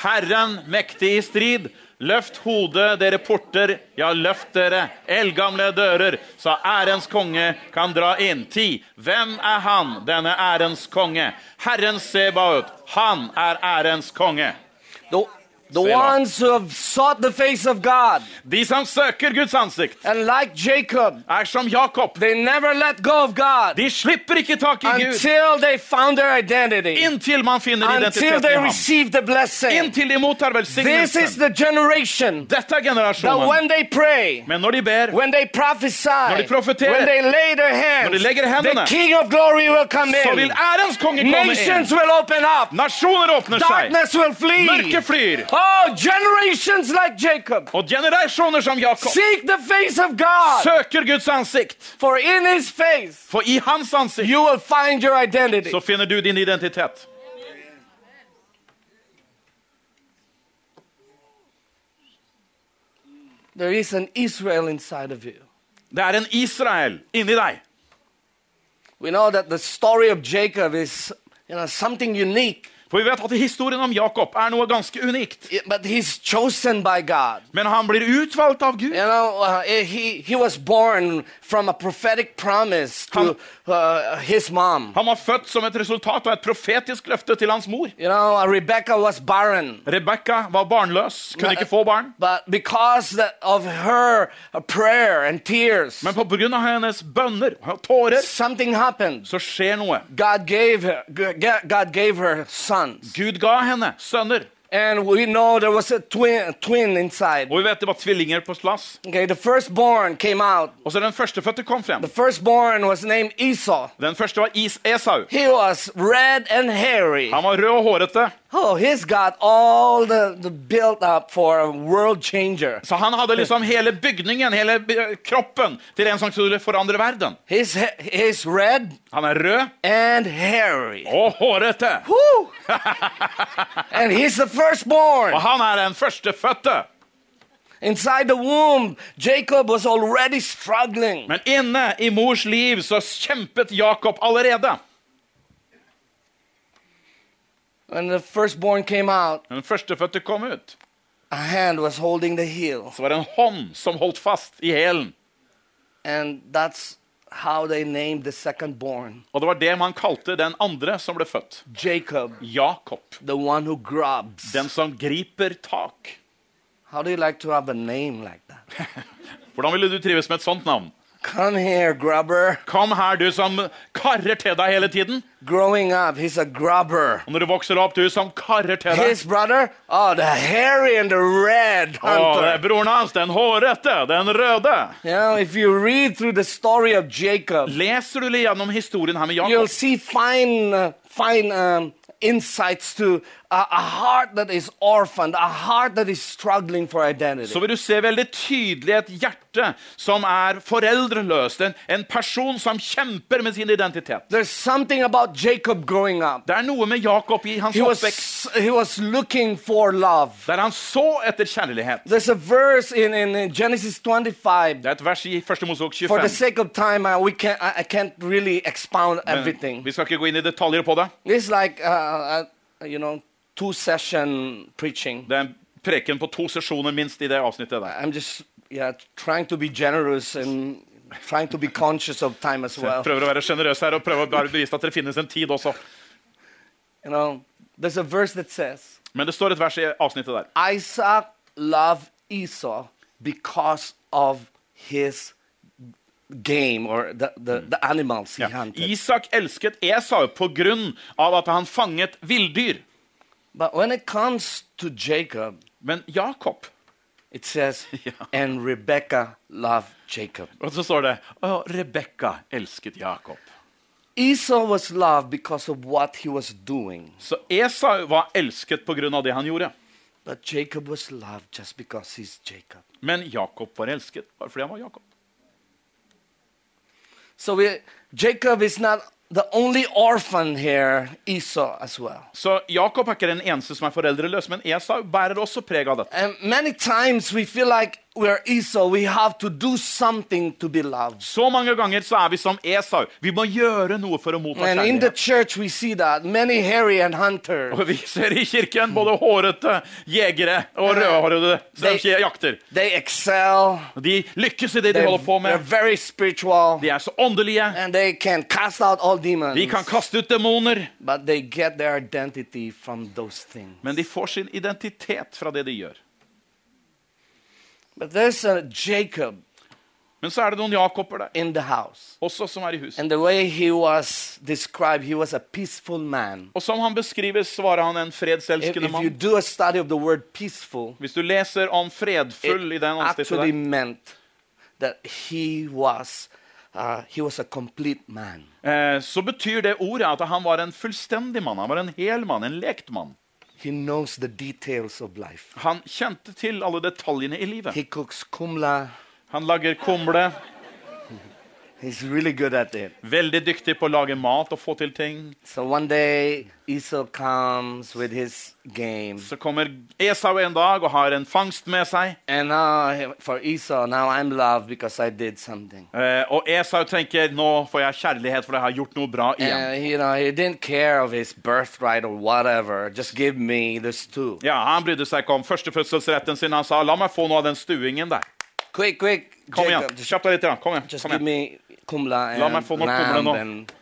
Herren mektig i strid. Løft hodet, dere porter, ja, løft dere, eldgamle dører, så ærens konge kan dra inn. Ti. Hvem er han, denne ærens konge? Herren Sebaot, han er ærens konge. The, the ones who have sought the face of God, De som søker Guds ansikt, and like Jacob, er som Jakob. they never let go of God De slipper ikke tak i Gud until they found their identity, inntil man finner until identiteten i they ham. received the blessing. Inntil de mottar This is velsignelsen. the generation Dette er that generasjonen. when they pray, Men når de ber, when they prophesy, de profeterer, when they lay their hands, når de legger the hendene, King of glory will come så vil ærens konge komme Nations inn. will open up. Nasjoner åpner seg. Darkness will flee. Mørket flyr. Oh, generations like Jacob. Og generasjoner som Jakob Seek the face of God. søker Guds ansikt. For in his face, For i hans ansikt you will find your identity. så finner du din identitet. There is an Israel inside of you. Det er en Israel inni deg. We know that the story of Jacob is you know, something unique, For vi vet at historien om Jakob er noe ganske unikt. but he's chosen by God. Men han blir utvalgt av Gud. You know, uh, he, he was born from a prophetic promise to uh, his mom. Han var født som et resultat av et profetisk løfte til hans mor. You know, uh, Rebecca was barren. Rebekka var barnløs, kunne ikke få barn. But because that of her uh, prayer and tears, Men pga. hennes bønner og tårer something happened. så skjer noe. God gave her, God gave her sons. Gud ga henne sønner. And we know there was a twin, twin inside. Og vi vet det var tvillinger på plass. Okay, the firstborn came out. Og så den førstefødte kom frem. The firstborn was named Esau. Den første var Is Esau. He was red and hairy. Han var rød og hårete, Oh, he's got all the, the built up for a world changer. så han hadde liksom hele bygningen, hele kroppen, til en som skulle forandre verden. He's, he's red Han er rød and hairy. og hårete. *laughs* And he's the firstborn. Og han er den førstefødte. Inside the womb, Jacob was already struggling. Men inne i mors liv så kjempet Jakob allerede. When the firstborn came out, Når den førstefødte kom ut, a hand was holding the heel. så var det en hånd som holdt fast i hælen. And that's how they named the secondborn Og det var det man kalte den andre som ble født. Jacob, Jakob. the one who grabs. Den som griper tak. How do you like to have a name like that? *laughs* Hvordan ville du trives med et sånt navn? Come here, grubber. Kom her, du som karrer til deg hele tiden. Growing up, he's a grubber. Og når du vokser opp, du som karrer til deg. His brother, oh, the hairy and the red Å, det er broren hans, den hårete, den røde. Yeah, if you read through the story of Jacob, Leser du gjennom historien her med you'll Jakob, see fine, fine um, insights to a, a heart that is orphaned, a heart that is struggling for identity. så vil du se veldig tydelig et hjerte som er foreldreløst. En, en person som kjemper med sin identitet. There's something about Jacob growing up. Det er noe med Jakob i hans He oppvekst was, he was looking for love. der han så etter kjærlighet. There's a verse in, in Genesis 25. Det er et vers i 1. Mosebok For the 25. sake of time, I, we can't, I, I can't really expound Men vi skal ikke gå inn i detaljer på det. It's like, uh, uh, you know, two session preaching. Det er en preken på to sesjoner minst i det avsnittet der. I'm just yeah, trying to be generous and trying to be conscious of time as well. Prøver å være sjenerøs her og prøver å bevisst at det finnes en tid også. You know, there's a verse that says, Men det står et vers i avsnittet der. Isaac loved Esau because of his game or the, the, the animals he Ja. hunted. Isak elsket Esau på grunn av at han fanget villdyr. But when it comes to Jacob, Men Jakob it says, *laughs* Ja. and Rebecca loved Jacob. Og så står det Å, Rebekka elsket Jakob. Esau was loved because of what he was doing, Så Esau var elsket av det han gjorde. but Jacob was loved just because he's Jacob. Men Jakob var elsket bare fordi han var Jakob. So we, Jacob is not the only orphan here, Esau as well. Så Jakob er ikke den eneste som er foreldreløs, men Esau bærer også preg av dette. And many times we feel like Esau, we have to do something to be loved. Så mange ganger så er vi som Esau. Vi må gjøre noe for å motta And in the kjærlighet. church, we see that many hairy and hunter. Og vi ser i kirken både hårete jegere og rødhårede som They- jakter. They excel. De lykkes i det de holder på med. very. De er så åndelige. And they can cast out all. De kan kaste ut demoner. Men de får sin identitet fra det de gjør. But there's a Jacob Men så er det noen Jakober der in the house. også som er i huset. And the way he was described, he was a peaceful man. Og som han beskrives, svarer han en If, fredselskende if you mann. do a study of the word peaceful, Hvis du leser om fredfull i it den avsnittet actually der, meant that he was uh, he was a complete man. eh, så betyr det ordet at han var en fullstendig mann. Han var en hel mann, en lekt mann. He knows the details of life. Han kjente til alle detaljene i livet. He cooks kumla. Han lager kumle, He's really good at it. veldig dyktig på å lage mat og få til ting. So one day Esau comes with his game. Så kommer Esau en dag og har en fangst med seg. And now for Esau, now I'm loved because I did something. Eh, og Esau tenker nå får jeg kjærlighet for jeg har gjort noe bra igjen. And you know, he didn't care of his birthright or whatever. Just give me this too. Ja, Han brydde seg ikke om førstefødselsretten sin. Han sa la meg få noe av den stuingen der. Quick, quick, Kom igjen, kjapp deg litt. Kom igjen. just Kom give me La meg få noe kumle nå. and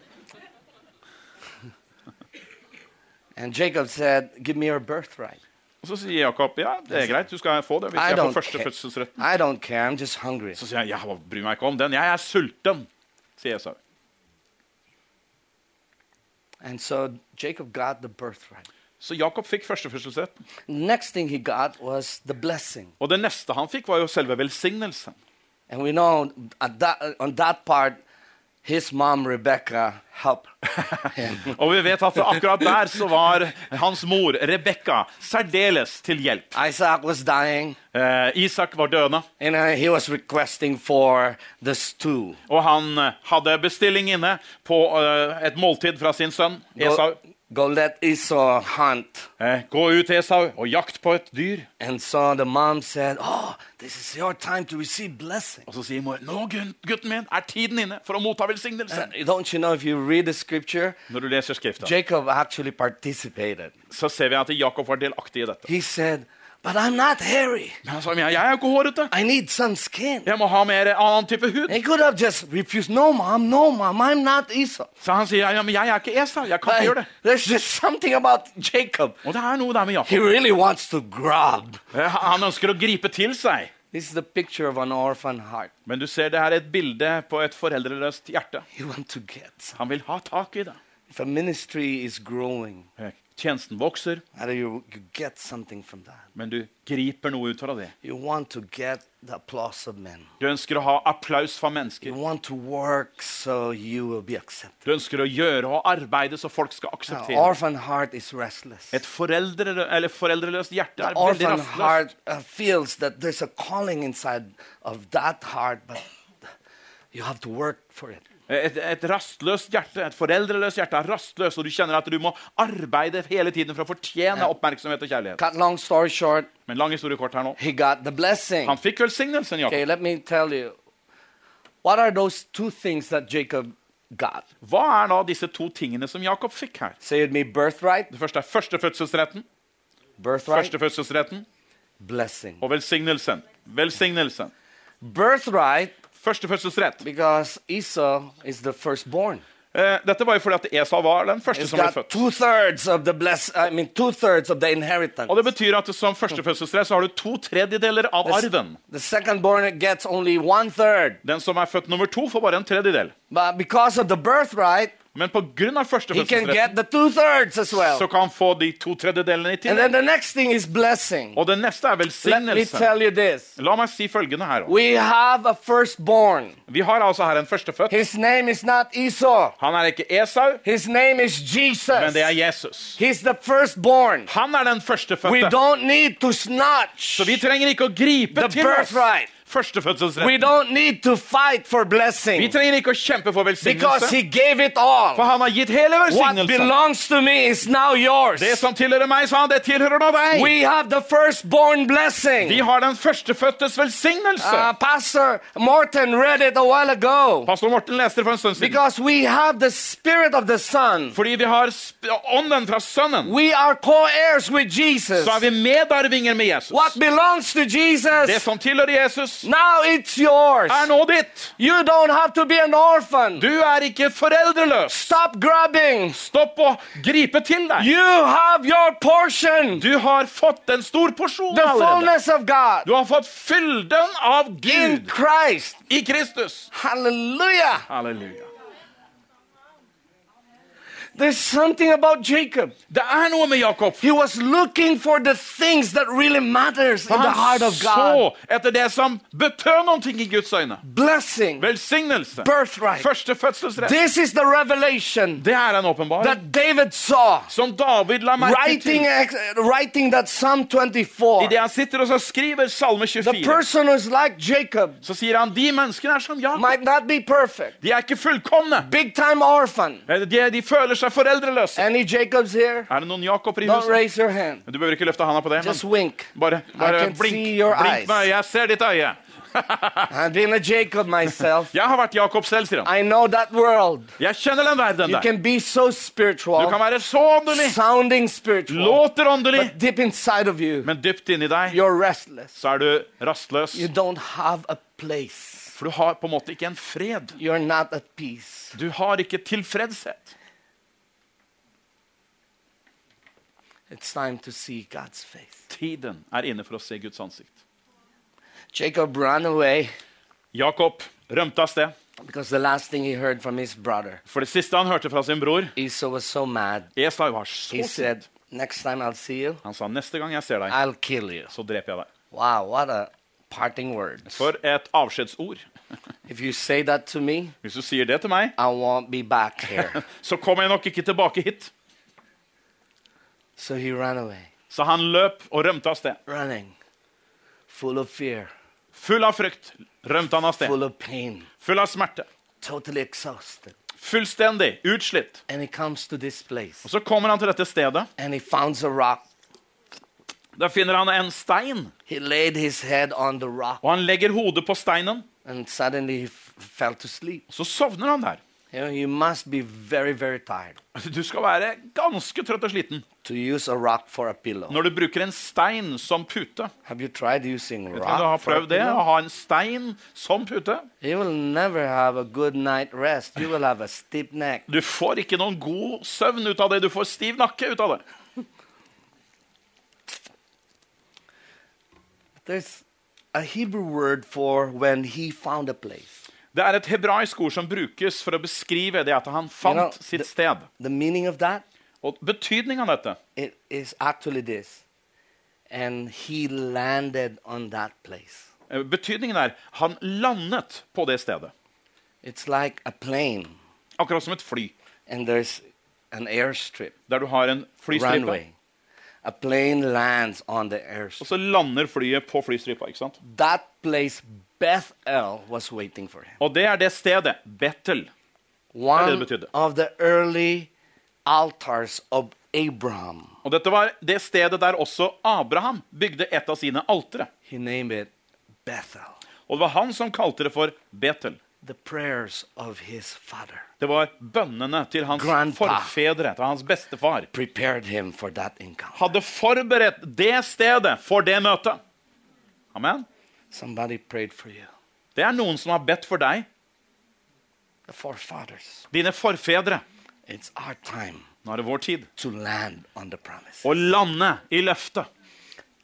And Jacob said, "Give me your birthright." Og så sier Jakob ja, det er greit, du skal få det hvis jeg får første førstefødselsretten. I don't care. I'm just hungry. Så sier jeg ja, bryr meg ikke om den. Jeg er sulten, sier Esau. And so Jacob got the birthright. Så Jakob fikk førstefødselsretten. Og det neste han fikk, var jo selve velsignelsen. And we know at that, on that part, his mom, Rebecca, helped him. *laughs* Og vi vet at akkurat der så var hans mor, Rebekka, særdeles til hjelp. Isaac was dying, Uh, Isak var døende, and uh, he was requesting for the stew. og han eh, hadde bestilling inne på uh, et måltid fra sin sønn Esau. Go, go let Esau hunt. Eh, gå ut, Esau, og jakt på et dyr. And so the mom said, Oh, this is your time to receive blessing. Og så sier mor nå, gutten min, er tiden inne for å motta velsignelse. And don't you know if you read the scripture, Når du leser skriften, Jacob actually participated. så ser vi at Jakob var delaktig i dette. He said, But I'm not hairy. Men han sa men jeg er jo ikke hårete. I need some skin. Jeg må ha mer annen type hud. He could have just refused. No, mom, no, mom, I'm not Esau. Så han sier ja, men jeg er ikke Esau. Jeg kan ikke gjøre det. there's just something about Jacob. Og det er noe der med He really wants to grab. Eh, Han ønsker å gripe til seg. This is the picture of an orphan heart. Men du ser det her er et bilde på et foreldreløst hjerte. He want to get. Han vil ha tak i det. If a ministry is growing, Eh, Tjenesten vokser, you, you men du griper noe ut fra det. Du ønsker å ha applaus fra mennesker. so. Du ønsker å gjøre og arbeide så folk skal akseptere. Et foreldre, eller foreldreløst hjerte er veldig rastløst. heart uh, feels that there's a calling inside of that heart, but you have to work for it. Et, et rastløst hjerte, et foreldreløst hjerte er rastløst, og du kjenner at du må arbeide hele tiden for å fortjene oppmerksomhet og kjærlighet. Cut long story short, Men lang historie kort her nå. he got the. Han fikk velsignelsen, Jakob. Okay, let me tell you. What are those two things that Jacob got? Hva er da disse to tingene som Jakob fikk her? Say it me birthright, Det første er førstefødselsretten, birthright, førstefødselsretten blessing. og velsignelsen. Velsignelsen. Birthright, Førstefødselsrett. because Esau is the firstborn. Eh, dette var jo fordi at Esau var den første It's som ble født. the bless. I mean, the. Og det betyr at som førstefødselsrett så har du to tredjedeler av arven. The secondborn gets only one third. Den som er født nummer to, får bare en tredjedel. But because of the birthright, Men pga. grunn av førstefødselsretten get the two thirds as well. så kan han få de to tredjedelene i And tillegg. the next thing is blessing. Og det neste er Let velsignelse. tell you this. La meg si følgende her. også. We have a firstborn. Vi har altså her en førstefødt. His name is not Esau. Han er ikke Esau, His name is Jesus. men det er Jesus. He's the firstborn. Han er den førstefødte. don't need to snatch Så vi trenger ikke å gripe til oss birthright. We don't need to fight for Vi trenger ikke å kjempe for because velsignelse, he gave it for han har gitt hele What velsignelsen. belongs to me is now yours. Det som tilhører meg, sa han, det tilhører nå deg. We have the firstborn blessing. Vi har den førstefødtes velsignelse. Uh, Pastor Morten read it a while ago. Pastor Morten leste det for en stund siden. Because we have the spirit of the Son. Fordi vi har ånden fra sønnen, We are co-heirs with Jesus. så er vi medarvinger med Jesus. What belongs to Det som tilhører Jesus, now it's yours. er nå ditt. You don't have to be an orphan. Du er ikke foreldreløs. Stop grabbing. Stopp å gripe til deg. You have your portion. Du har fått en stor porsjon The fullness of God Du har fått fylden av in Gud Christ. i Kristus. Halleluja. Halleluja. There's something about Jacob. Det er noe med Jakob. He was looking for the things that really matters in the heart of God. så etter det som betød noe i Guds øyne. Blessing, Velsignelse. birthright. Førstefødselsrett. This is the revelation Det er en åpenbaring that David saw. som David la merke Writing, til. writing that Psalm 24. Idet han sitter og så skriver Salme The 24, person who's like Jacob så sier han de menneskene er som Jakob. might not be perfect. De er ikke fullkomne. Big time orphan. De, de føler seg foreldreløse. Any Jacobs here? Er det noen Jakober i Don't huset? raise your hand. Du behøver ikke løfte handa på det, Just wink. bare, bare I can blink, see your blink eyes. med øyet. Jeg ser ditt øye. *laughs* I've been a Jacob myself. Jeg har vært Jakob selv, sier han. I know that world. Jeg kjenner den verden You der. can be so Du kan være så åndelig, sounding spiritual, låter åndelig, but deep inside of you, men dypt inni deg you're restless. så er du rastløs. You don't have a place. For du har på en måte ikke en fred. You're not at peace. Du har ikke tilfredshet. It's time to see God's face. Tiden er inne for å se Guds ansikt. Jacob ran away Jakob rømte av sted. because the last thing he heard from his brother, For det siste han hørte fra sin bror, Esau was so mad. Esau var så He sint. said, Next time I'll see you, Han sa neste gang jeg ser deg, I'll kill you. så dreper jeg deg. Wow, what a parting words. For et avskjedsord. *laughs* If you say that to me, Hvis du sier det til meg, I won't be back here. *laughs* så kommer jeg nok ikke tilbake hit. So he ran away, Så han løp og rømte av sted. running, full of fear, Full av frykt rømte han av sted. full of pain, Full av smerte. totally exhausted. Fullstendig utslitt. And he comes to this place Og så kommer han til dette stedet. and he finds a rock. Der finner han en stein. He laid his head on the rock Og han legger hodet på steinen. and suddenly he fell to sleep. Så sovner han der. You know, you must be very, very tired Du skal være ganske trøtt og sliten to use a rock for a pillow. når du bruker en stein som pute. Have you tried using Vet du om du har rock for a prøvd det? pillow? Å ha en stein som pute? You will never have a good night rest. You will have a stiff neck. Du får ikke noen god søvn ut av det. Du får stiv nakke ut av det. There's a Hebrew word for when he found a place. Det er et hebraisk ord som brukes for å beskrive det at han fant You know, sitt the- sted. The that Og betydningen av dette it is actually this. And he landed on that place. eh, Betydningen er han landet på det stedet. It's like a plane Akkurat som et fly, and there's an airstrip, der du har en flystripe. runway. A plane lands on the Og så lander flyet på flystripa. ikke sant? That place, Bethel, was waiting for him. Og det er det stedet. Bethel. One det betydde. of the early altars of Abraham. Og dette var det stedet der også Abraham bygde et av sine altere. He named it Bethel. Og det var han som kalte det for Bethel. The prayers of his father Det var bønnene til hans Grandpa. forfedre, til hans bestefar. prepared him for that encounter. Hadde forberedt det stedet for det møtet. Amen. Somebody prayed for you. Det er noen som har bedt for deg, the forefathers. dine forfedre. It's our time Nå er det vår tid. to land on the promise. Å lande i løftet.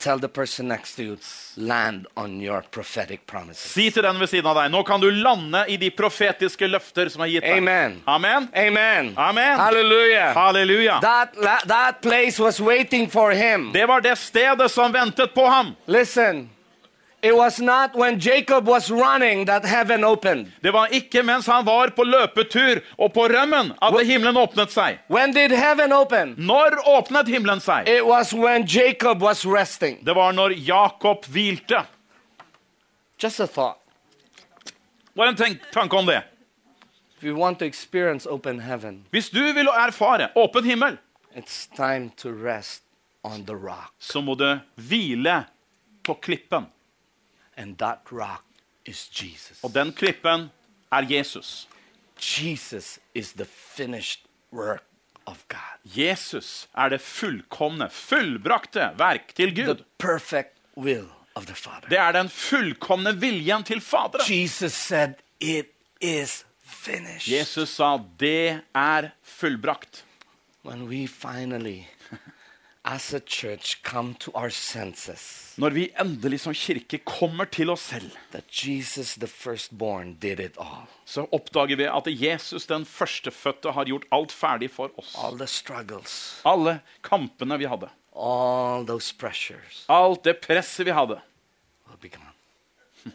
Tell the person next to you, land on your prophetic promises. Si til den ved siden av deg, nå kan du lande i de profetiske løfter som er gitt deg. Amen. Amen. Amen. Amen. Halleluja. Halleluja. That, that place was waiting for him. Det var det stedet som ventet på ham. Listen, it was not when Jacob was running that heaven opened. Det var ikke mens han var på løpetur og på rømmen at himmelen åpnet seg. When did heaven open? Når åpnet himmelen seg? It was when Jacob was resting. Det var når Jakob hvilte. Just a thought. Bare en tenk, tanke om det. If you want to experience open heaven, Hvis du vil erfare åpen himmel, it's time to rest on the rock. så må du hvile på klippen. And that rock is Jesus. Og den klippen er Jesus. Jesus is the finished work of God, Jesus er det fullkomne, fullbrakte verk til the Gud. perfect will of the Father. Det er den fullkomne viljen til Faderen. Jesus said, It is finished. Jesus sa det er fullbrakt. When we finally, senses Når vi endelig som kirke kommer til oss selv, Jesus, firstborn, did it all. så oppdager vi at Jesus den førstefødte har gjort alt ferdig for oss. All Alle kampene vi hadde, all alt det presset vi hadde. will be gone. *laughs*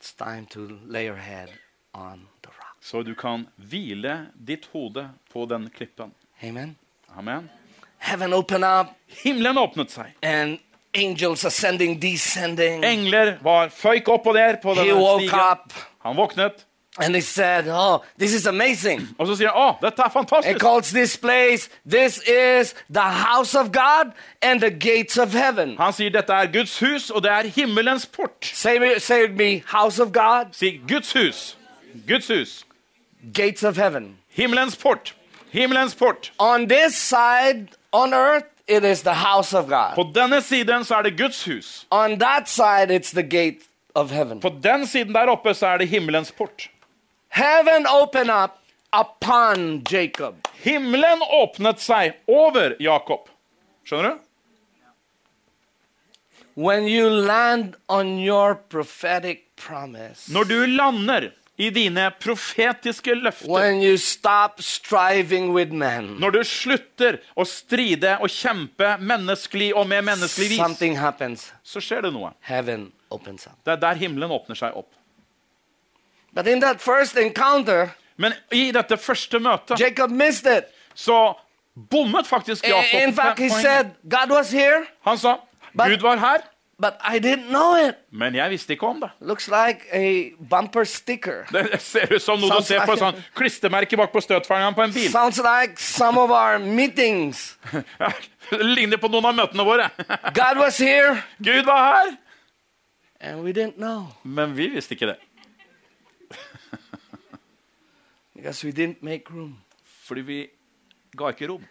it's time to lay your head on the rock. Så du kan hvile ditt hode på den klippen. Amen. Amen. Heaven opened up Himmelen åpnet seg. and angels ascending, descending. Engler var føyk opp og ned på He woke stigen. up Han våknet, and he said, Oh, this is amazing. og så sier han, oh, dette er fantastisk. fantastisk. calls this place, this is the house of God and the gates of heaven. Han sier dette er Guds hus, og det er himmelens port. Say, say with me, house of God, Si Guds hus. Guds hus. gates of heaven. Himmelens port. Himmelens port. On this side on earth, it is the house of God. På denne siden så er det Guds hus. On that side, it's the gate of heaven. På den siden der oppe så er det himmelens port. Heaven open up upon Jacob. Himmelen åpnet seg over Jakob. Skjønner du? When you land on your prophetic promise, Når du lander i dine profetiske løfter, men, når du slutter å stride og kjempe menneskelig og med menneskelig vis, happens. så skjer det noe. Opens up. Det er der himmelen åpner seg opp. But in that first encounter, Men i dette første møtet Jacob it. så bommet faktisk Jakob. In fact, he said, God was here, Han sa Gud var her, but I didn't know it. men jeg visste ikke om det. Looks like a bumper sticker. Det ser ut som noe du ser på like- sånn klistremerke bak på støtfangeren på en bil. Sounds like some of our meetings. *laughs* Ligner på noen av møtene våre. *laughs* God was here, Gud var her, and we didn't know men vi visste ikke det. *laughs* because we didn't make room, Fordi vi ga ikke rom.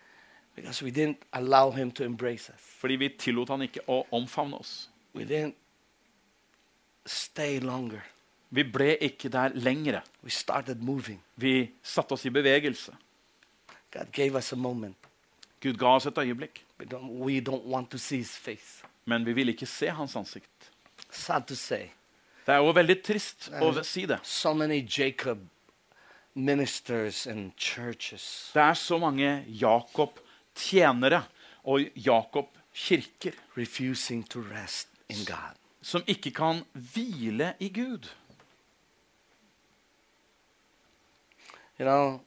because we didn't allow Him to embrace us. Fordi vi tillot han ikke å omfavne oss. We didn't stay longer. Vi ble ikke der lengre. We started moving. Vi satte oss i bevegelse. God gave us a moment. Gud ga oss et øyeblikk, We don't, we don't want to see His face. men vi ville ikke se hans ansikt. Sad to say. Det er jo veldig trist å si det. So many Jacob ministers and churches Det er så mange Jakob-tjenere og Jakob-kirker refusing to rest in God. som ikke kan hvile i Gud. You know,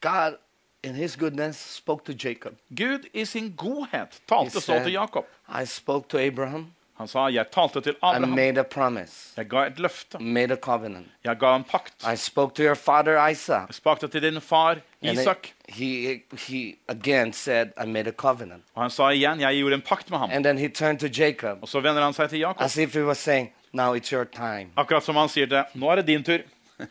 God, in His goodness, spoke to Jacob. Gud i sin godhet He talte så til Jakob. I spoke to Abraham. Han sa, 'Jeg talte til I Abraham. made a promise, Jeg ga et løfte. made a covenant. Jeg ga en pakt. I spoke to your father Isaac. Jeg spakte til din far Isak. he, he again said, I made a covenant. Og han sa igjen, 'Jeg gjorde en pakt med ham'. And then he turned to Jacob Og så vender han seg til Jakob. as if he was saying, Now it's your time. Akkurat som han sier det. 'Nå er det din tur'. *laughs*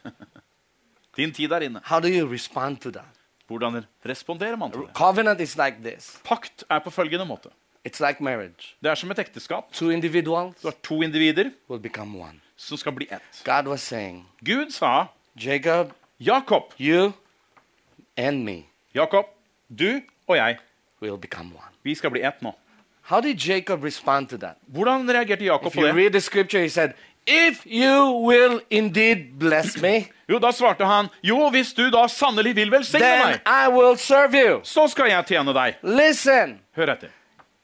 Din tid er inne. How do you respond to that? Hvordan responderer man til det? Covenant is like this Pakt er på følgende måte. It's like marriage. Det er som et ekteskap. Two individuals Du har to individer. will become one. som skal bli ett. God was saying, Gud sa, Jacob, Jakob, you and me Jakob, du og jeg, will become one. vi skal bli ett nå. How did Jacob respond to that? Hvordan reagerte Jakob If på det? read the scripture, he said, If you will indeed bless me, Jo, Da svarte han, jo, hvis du da sannelig vil velsigne meg, I will serve you. så skal jeg tjene deg. Listen, Hør etter.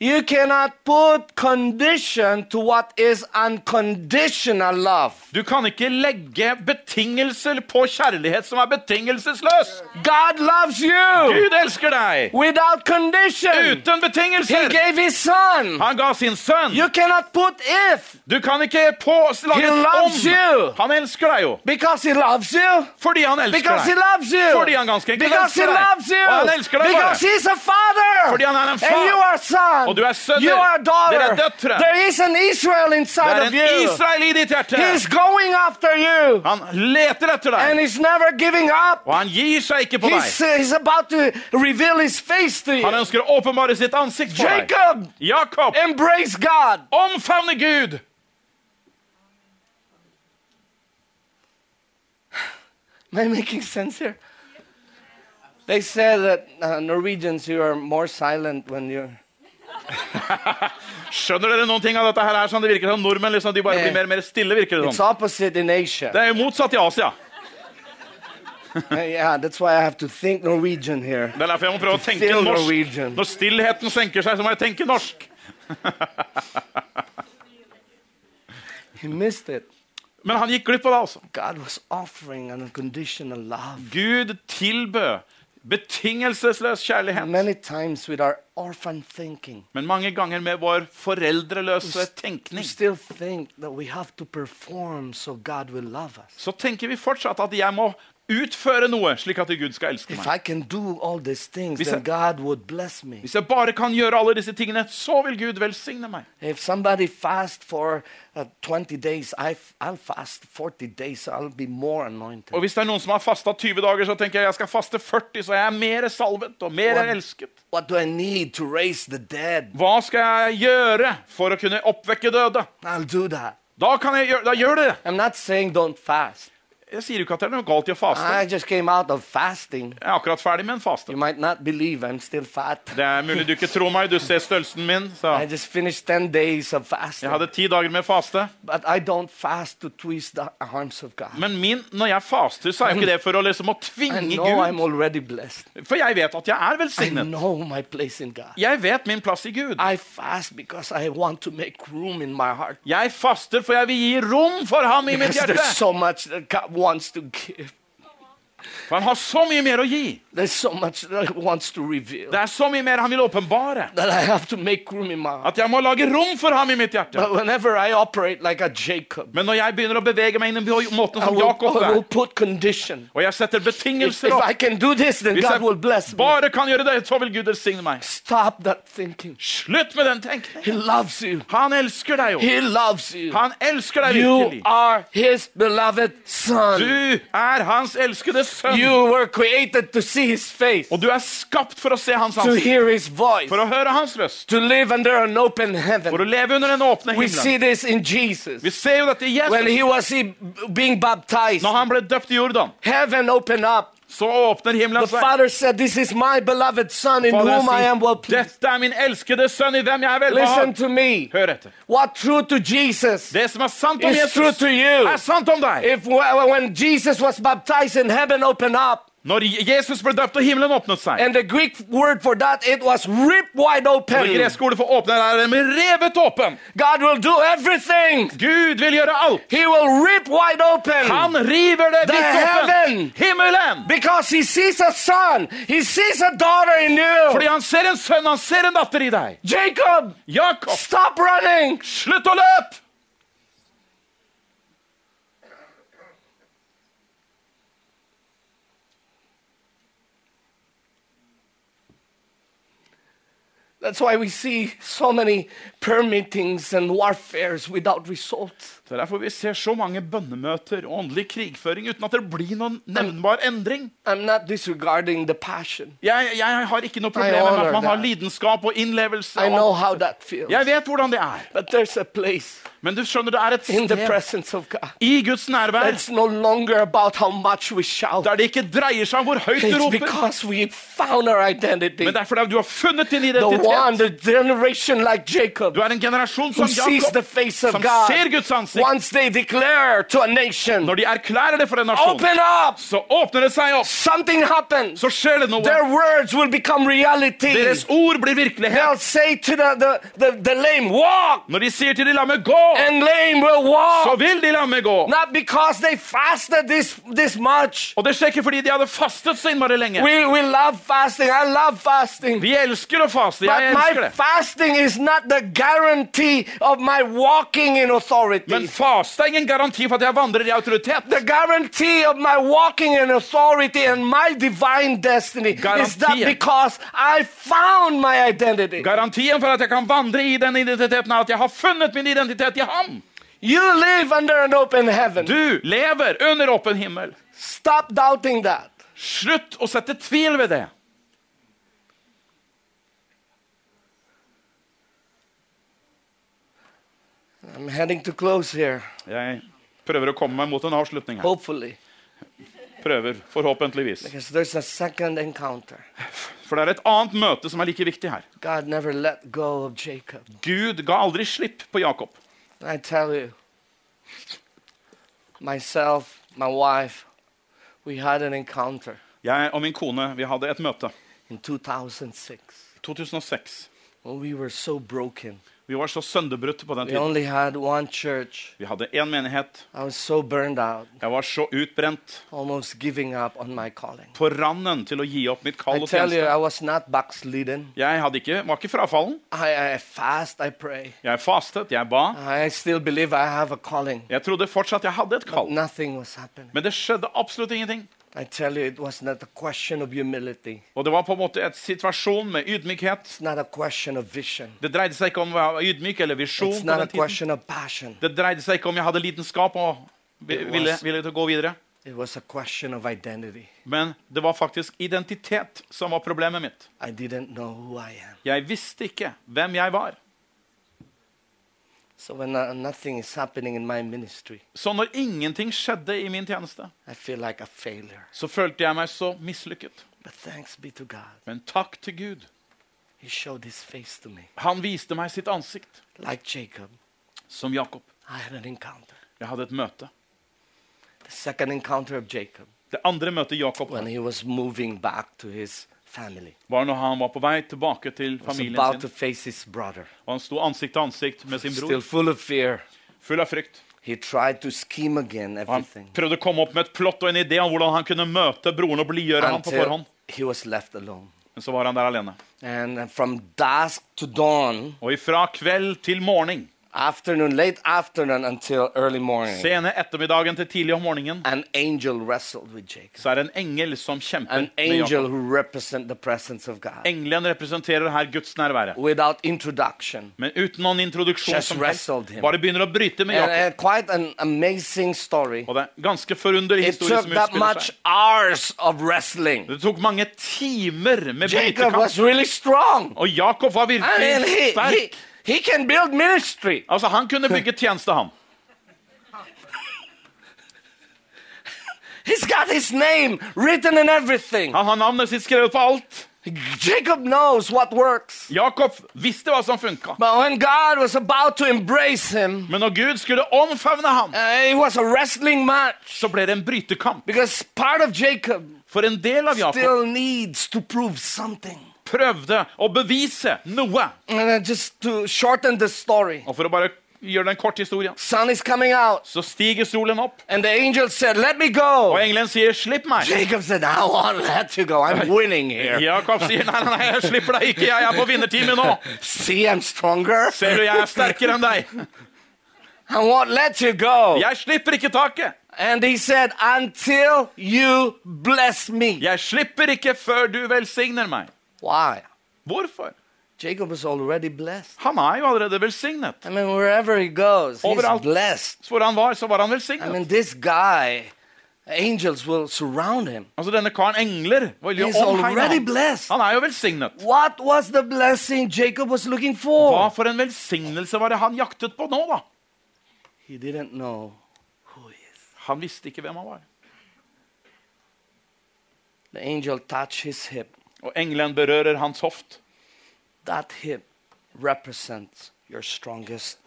You cannot put condition to what is unconditional love. Du kan ikke legge betingelser på kjærlighet som er betingelsesløs. God loves you Gud elsker deg without condition. uten He betingelser. gave his son. Han ga sin sønn. You cannot put if Du kan ikke på lage He loves you. om. Han elsker deg jo. because he loves you. Fordi han elsker Because he deg. loves you. Fordi han ganske enkelt Because he elsker deg. loves you. Og han elsker deg bare. He's a father. Fordi han er en far. And you are son. Og du er sønner. You are a daughter. Dere er døtre. There is an Israel inside Det er of you. Israel i ditt hjerte. He's going after you. Han leter etter And he's never giving up. Og han gir seg ikke på He's, deg. he's about to reveal his face to you. Han ønsker å åpenbare sitt ansikt for deg. Jacob, Jakob, embrace God. omfavne Gud. Am I making sense here? They say that uh, Norwegians, you are more silent when you're. *laughs* Skjønner dere noen ting av dette her? Sånn, det virker som nordmenn liksom, de bare Eh, blir mer og mer stille. virker det sånn. Det er jo motsatt i Asia. Uh, *laughs* yeah, that's why I have to think Norwegian here. Det er derfor jeg må prøve å tenke norsk. Norwegian. Når stillheten senker seg, så må jeg tenke norsk. *laughs* He missed it. Men han gikk glipp av det, altså. God was offering an unconditional love. Gud tilbød betingelsesløs kjærlighet. Many times with our orphan thinking, Men mange ganger med vår foreldreløse tenkning still think that we have to perform so God will love us. så tenker vi fortsatt at jeg må utføre noe slik at Gud skal elske meg. Things, Hvis jeg-. Hvis jeg bare kan gjøre alle disse tingene, så vil Gud velsigne meg. For uh, days, I f- I'll fast 40 days, so I'll be more anointed. Og hvis det er noen som har fasta 20 dager, så tenker jeg jeg skal faste 40, så jeg er mer salvet og mer What- elsket. What do I need to raise the dead? Hva skal jeg gjøre for å kunne oppvekke døde? I'll do that. Da kan jeg gjøre, da gjør det. I'm not saying don't fast. Jeg sier jo ikke at det er noe galt i å faste. I just came out of fasting. Jeg er akkurat ferdig med en faste. You might not believe I'm still fat. Det er mulig du ikke tror meg, du ser størrelsen min. Så I just finished 10 days of jeg hadde ti dager med faste. But I don't fast to twist the arms of God. Men min, når jeg faster, så er jo ikke det for å liksom å I tvinge Gud. I'm already blessed. For jeg vet at jeg er I velsignet. know my place in God. Jeg vet min plass i Gud. I fast because I want to make room in my heart. Jeg faster for jeg vil gi rom for ham i mitt Because hjerte. there's so much that God wants to give. For han har så mye mer å gi. So. Det er så mye mer han vil åpenbare. I. At jeg må lage rom for ham i mitt hjerte. I like Jacob, Men når jeg begynner å bevege meg inn på måten som Jakob er, og jeg setter betingelser if opp I this, Hvis jeg bare kan gjøre det, så vil Gud velsigne meg. Stop that. Slutt med den tenkningen. Han elsker deg jo. Han elsker deg virkelig. Du er hans elskede sønn. *laughs* You were created to see His face, Og du er skapt for å se hans to ansikt. hear His voice, For å høre hans røst. to live under an open For heaven. å leve under den åpne We see himmelen. this in Jesus. Vi ser jo dette i When Jesus. He was he being baptized, Når han ble døpt i Jordan, heaven opened up. Så åpner The himmelen seg. Father said, This is my beloved Son in Faderen whom I am well sier, pleased. Dette er min elskede sønn i hvem jeg er Listen to me. Hør etter. What true to Jesus Det som er sant om is true Jesus, to you. er sant om deg. If when Jesus was baptized and heaven opened up, Når Jesus ble døpt og himmelen åpnet seg, and the Greek word for that, it was ripped wide open. det greske ordet for åpne er revet åpen. God will do everything. Gud vil gjøre alt. He will rip wide open. Han river det vidt heaven. Himmelen. Because he sees a son. He sees a daughter in you. Fordi han ser en sønn, han ser en datter i deg. Jacob, Jacob. stop running. slutt å løpe! That's why we see so many prayer meetings and warfares without results. Det er derfor vi ser så mange bønnemøter og åndelig krigføring uten at det blir noen nevnbar endring. I'm not disregarding the passion. Jeg, jeg har ikke noe problem med at man har lidenskap og innlevelse. Og know alt. how that feels. Jeg vet hvordan det er. But there's a place Men du skjønner, det er et sted presence of God. i Guds nærvær no longer about how much we shout. der det ikke dreier seg om hvor høyt du roper. Men det er fordi du har funnet din one, identitet. like Jacob, Du er en generasjon som Jakob, som God. ser Guds ansikt. Once they declare to a nation, Når de erklærer det for en nasjon, open up, så åpner det seg opp. something happens. Så skjer det noe. Their words will become reality. Deres ord blir virkelighet. They'll say to the, the, the, the lame, walk, Når de sier til de lamme 'gå', and lame will så vil de lamme gå. Not because they fasted this, this much. Og det skjer ikke fordi de hadde fastet så innmari lenge. We, we love fasting. I love fasting. Vi elsker å faste. But Jeg elsker det. fasting is not the guarantee of my walking in authority. Men faste er ingen garanti for at jeg vandrer i autoritet. the guarantee of my walking in authority and my divine destiny is that because I found my identity. Garantien for at jeg kan vandre i den identiteten, er at jeg har funnet min identitet i ham. You live under an open heaven. Du lever under åpen himmel. Stop doubting that. Slutt å sette tvil ved det. I'm heading to close here, Jeg prøver å komme meg mot en avslutning her. hopefully, Prøver, forhåpentligvis. because there's a second encounter. For det er et annet møte som er like viktig her. God never let go of Jacob. Gud ga aldri slipp på Jakob. I tell you, myself, my wife, we had an encounter Jeg og min kone vi hadde et møte. in 2006 2006. when we were so broken. Vi var så sønderbrutte på den tiden. only had one church. Vi hadde én menighet. So Jeg var så utbrent. almost giving up on my calling. På randen til å gi opp mitt kall og tell you, tjeneste. I was not backslidden. Jeg hadde ikke, var ikke frafallen. I, I fast, I. Jeg fastet, jeg ba. I I have a calling. Jeg trodde fortsatt jeg hadde et kall. nothing was happening. Men det skjedde absolutt ingenting. I tell you, it was not a question of humility. Og det var på en måte et situasjon med ydmykhet. It's not a question of vision. Det dreide seg ikke om å være ydmyk eller visjon. Det dreide seg ikke om jeg hadde lidenskap og ville, ville til å gå videre. It was a question of identity. Men det var faktisk identitet som var problemet mitt. I didn't know who I am. Jeg visste ikke hvem jeg var. So when uh, nothing is happening in my ministry, Så når ingenting skjedde i min tjeneste, I feel like a failure. så følte jeg meg så mislykket. But thanks be to God. Men takk til Gud. He showed his face to me. Han viste meg sitt ansikt, Like Jacob, som Jakob. I had an encounter. Jeg hadde et møte. The second encounter of Jacob, Det andre møtet Jakob when he was moving back to his family, var når han var på vei tilbake til familien to sin. face his brother, Og han sto ansikt til ansikt med sin still bror, full of fear. full av frykt. He tried to scheme again Og han prøvde å komme opp med et plott og en idé om hvordan han kunne møte broren og blidgjøre ham på forhånd. he was left alone. Men så var han der alene. And from dusk to dawn, Og ifra kveld til morgen, afternoon, late afternoon until early morning, sene ettermiddagen til tidlig om morgenen, an angel wrestled with Jacob. så er det en engel som kjemper An angel who represent the presence of God. Engelen representerer her Guds nærvære. Without introduction. Men uten noen introduksjon Just som helst. Bare begynner å bryte med Jakob. and quite an amazing story. Og det er ganske forunderlig It historie took som that utspiller much seg. hours of wrestling. Det tok mange timer med Jacob brytekamp. was really strong. Og Jakob var I mean, virkelig he, sterk. he can build ministry. Altså, Han kunne bygge tjeneste, han. *laughs* He's got his name written in everything. Han har navnet sitt skrevet på alt. Jacob knows what works. Jakob visste hva som funka. But when God was about to embrace him, Men når Gud skulle omfavne ham, uh, it was a wrestling match. så ble det en brytekamp. Because part of Jacob For en del av Jakob still needs to prove something. Prøvde å bevise noe. And just to shorten the story, Og for å bare gjøre den kort historien, sun is coming out, så stiger solen opp, said, og engelen sier 'slipp meg'. Jacob said, I won't let you go. I'm winning here. Jakob sier 'nei, nei, nei, jeg slipper deg ikke, jeg er på vinnerteamet nå'. See, I'm stronger. Ser du, jeg er sterkere enn deg. I won't let you go. Jeg slipper ikke taket. And he said, Until you bless me. Jeg slipper ikke før du velsigner meg. Why? Hvorfor? Jacob is already blessed. Han er jo allerede velsignet. I mean, wherever he goes, he's Overalt. blessed. Hvor han var, så var han I velsignet. mean, this guy, angels will surround him. Altså Denne karen engler vil jo He's already blessed. Han er jo velsignet. What was the blessing Jacob was looking Hva for? for en velsignelse var det han jaktet på nå, da? He didn't know who he is. Han visste ikke hvem han var. The angel touched his hip. Og engelen berører hans hoft. That hip represents your strongest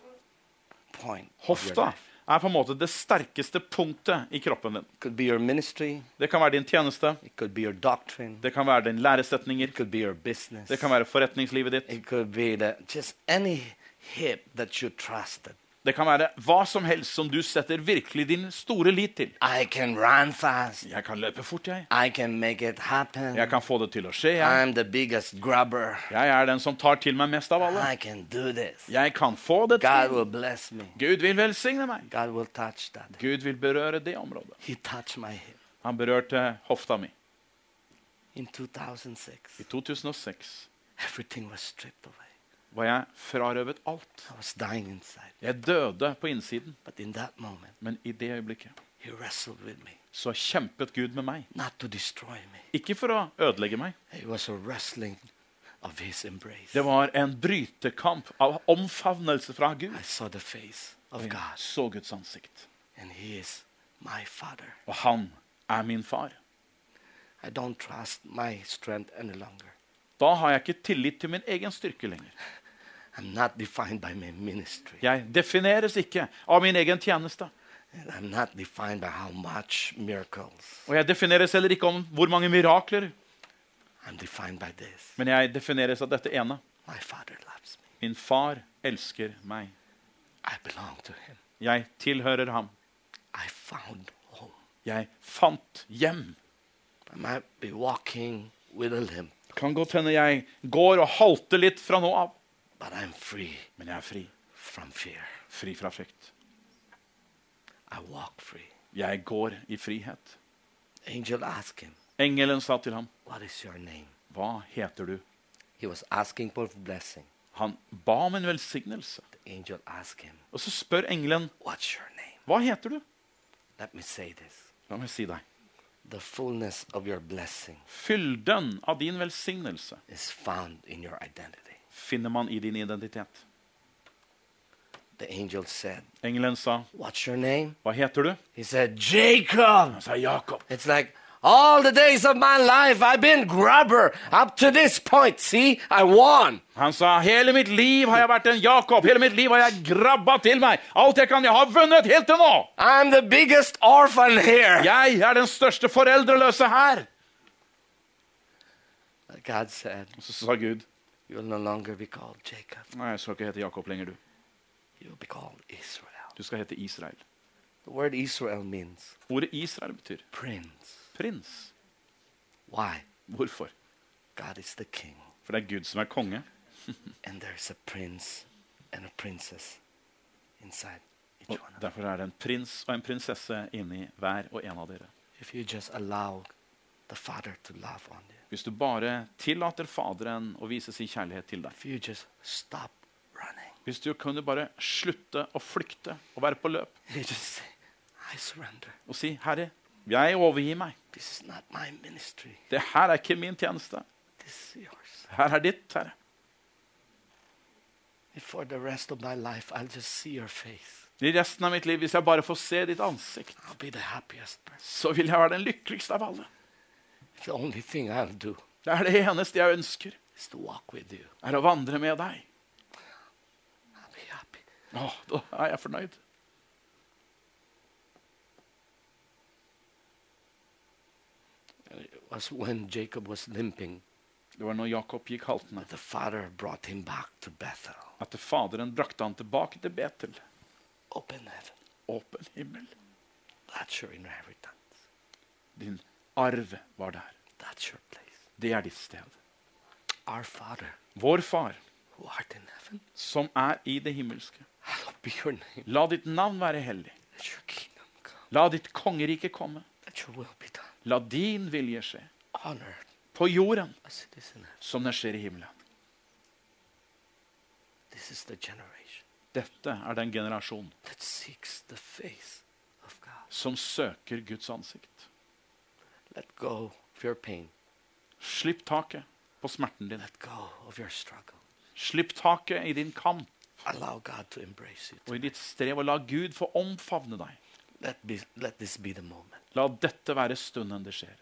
point. Hofta er på en måte det sterkeste punktet i kroppen din. Could be your ministry. Det kan være din tjeneste, It could be your doctrine. det kan være din læresetninger, It could be your business. det kan være forretningslivet ditt. It could be the, just any hip that you trusted. Det kan være hva som helst som du setter virkelig din store lit til. I can run fast. Jeg kan løpe fort, jeg. I can make it happen. Jeg kan få det til å skje, jeg. I'm the biggest grubber. Jeg er den som tar til meg mest av alle. I can do this. Jeg kan få det God til. will bless me. Gud vil velsigne meg. God will touch that. Gud vil berøre det området. He touched my hip Han berørte hofta mi. in 2006. I 2006 Everything was stripped away. Var jeg frarøvet alt. Jeg døde på innsiden. But in that moment, Men i det øyeblikket He wrestled with me, så kjempet Gud med meg. not to destroy me. Ikke for å ødelegge meg. Det var en brytekamp av omfavnelse fra Gud. I saw the face Og jeg så Guds ansikt. and He is my Father. Og han er min far. I don't trust my strength any longer. Da har jeg ikke tillit til min egen styrke lenger. I'm not defined by my ministry. Jeg defineres ikke av min egen tjeneste. And I'm not defined by how much miracles. Og jeg defineres heller ikke om hvor mange mirakler, I'm defined by this. men jeg defineres av dette ene. My Father loves me. Min far elsker meg. I belong to Him. Jeg tilhører ham. I found home. Jeg fant hjem. I might be walking with a limp, Kan godt hende jeg går og halter litt fra nå av, men jeg er fri. from fear. Fri fra frykt. I walk free. Jeg går i frihet. Angel him, Engelen sa til ham, What is your name? hva heter du? He was for. Han ba om en velsignelse. The angel him, Og så spør engelen, hva heter du? Let me say this. La meg si deg. The fullness of your blessing Fylden av din velsignelse is found in your identity. Finner man i din identitet. The angel said, Engelen sa, What's your name? hva heter du? He said, Jacob. Han sa Jakob. It's like, all the days of my life, I've been grubber up to this point. See, I won. Han sa, hele mitt liv har jeg vært en Jakob. Hele mitt liv har jeg grabba til meg. Alt jeg kan, jeg har vunnet helt til nå. I'm the biggest orphan here. Jeg er den største foreldreløse her. God said, så sa Gud, You will no longer be called Jacob. nei, jeg skal ikke hete Jakob lenger, du. You will be called Israel. Du skal hete Israel. The word Israel means Ordet Israel betyr prince. prins. Why? Hvorfor? God is the king, For det er Gud som er konge. *laughs* and there's a prince and a princess inside each Og one derfor er det en prins og en prinsesse inni hver og en av dere. If you just allow the Father to love on you, Hvis du bare tillater Faderen å vise sin kjærlighet til deg. if you just stop running, Hvis du kunne bare slutte å flykte og være på løp og si 'Herre, jeg overgir meg'. Det her er ikke min tjeneste. Her er ditt, Herre. For the rest of my life I'll just see your face, I resten av mitt liv, hvis jeg bare får se ditt ansikt, så vil jeg være den lykkeligste av alle. The only thing I'll do Det er det eneste jeg ønsker, is to walk with you. er å vandre med deg. I'll be happy. Åh, da er jeg fornøyd. And It was when Jacob was limping Det var når Jakob gikk haltende, that the father brought him back to Bethel. at Faderen brakte han tilbake til Betel. Open heaven. Åpen himmel. That's your inheritance. Din arv var der. Det er ditt sted. Our Father, Vår Far, who art in heaven, som er i det himmelske. La ditt navn være hellig. La ditt kongerike komme. La din vilje skje. earth På jorden som det skjer i himmelen. This is the generation Dette er den generasjon that seeks the face of God. som søker Guds ansikt. Let go of your pain. Slipp taket på smerten din. Let go of your struggle. Slipp taket i din kamp. allow God to embrace you. Og i ditt strev, og la Gud få omfavne deg. Let, be, let this be the moment. La dette være stunden det skjer.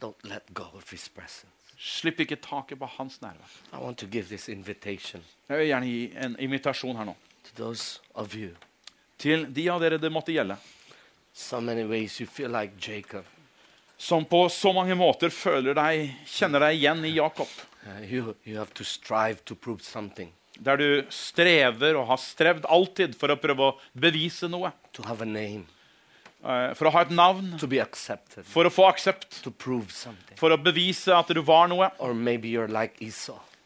Don't let go of His presence. Slipp ikke taket på hans nærvær. I want to give this invitation Jeg vil gjerne gi en invitasjon her nå. to those of you. Til de av dere det måtte gjelde, So many ways you feel like Jacob. Som på så mange måter føler deg, kjenner deg igjen i Jakob. Uh, you, you to to Der du strever og har strevd alltid for å prøve å bevise noe. eh, For å ha et navn, for å få aksept, for å bevise at du var noe. Like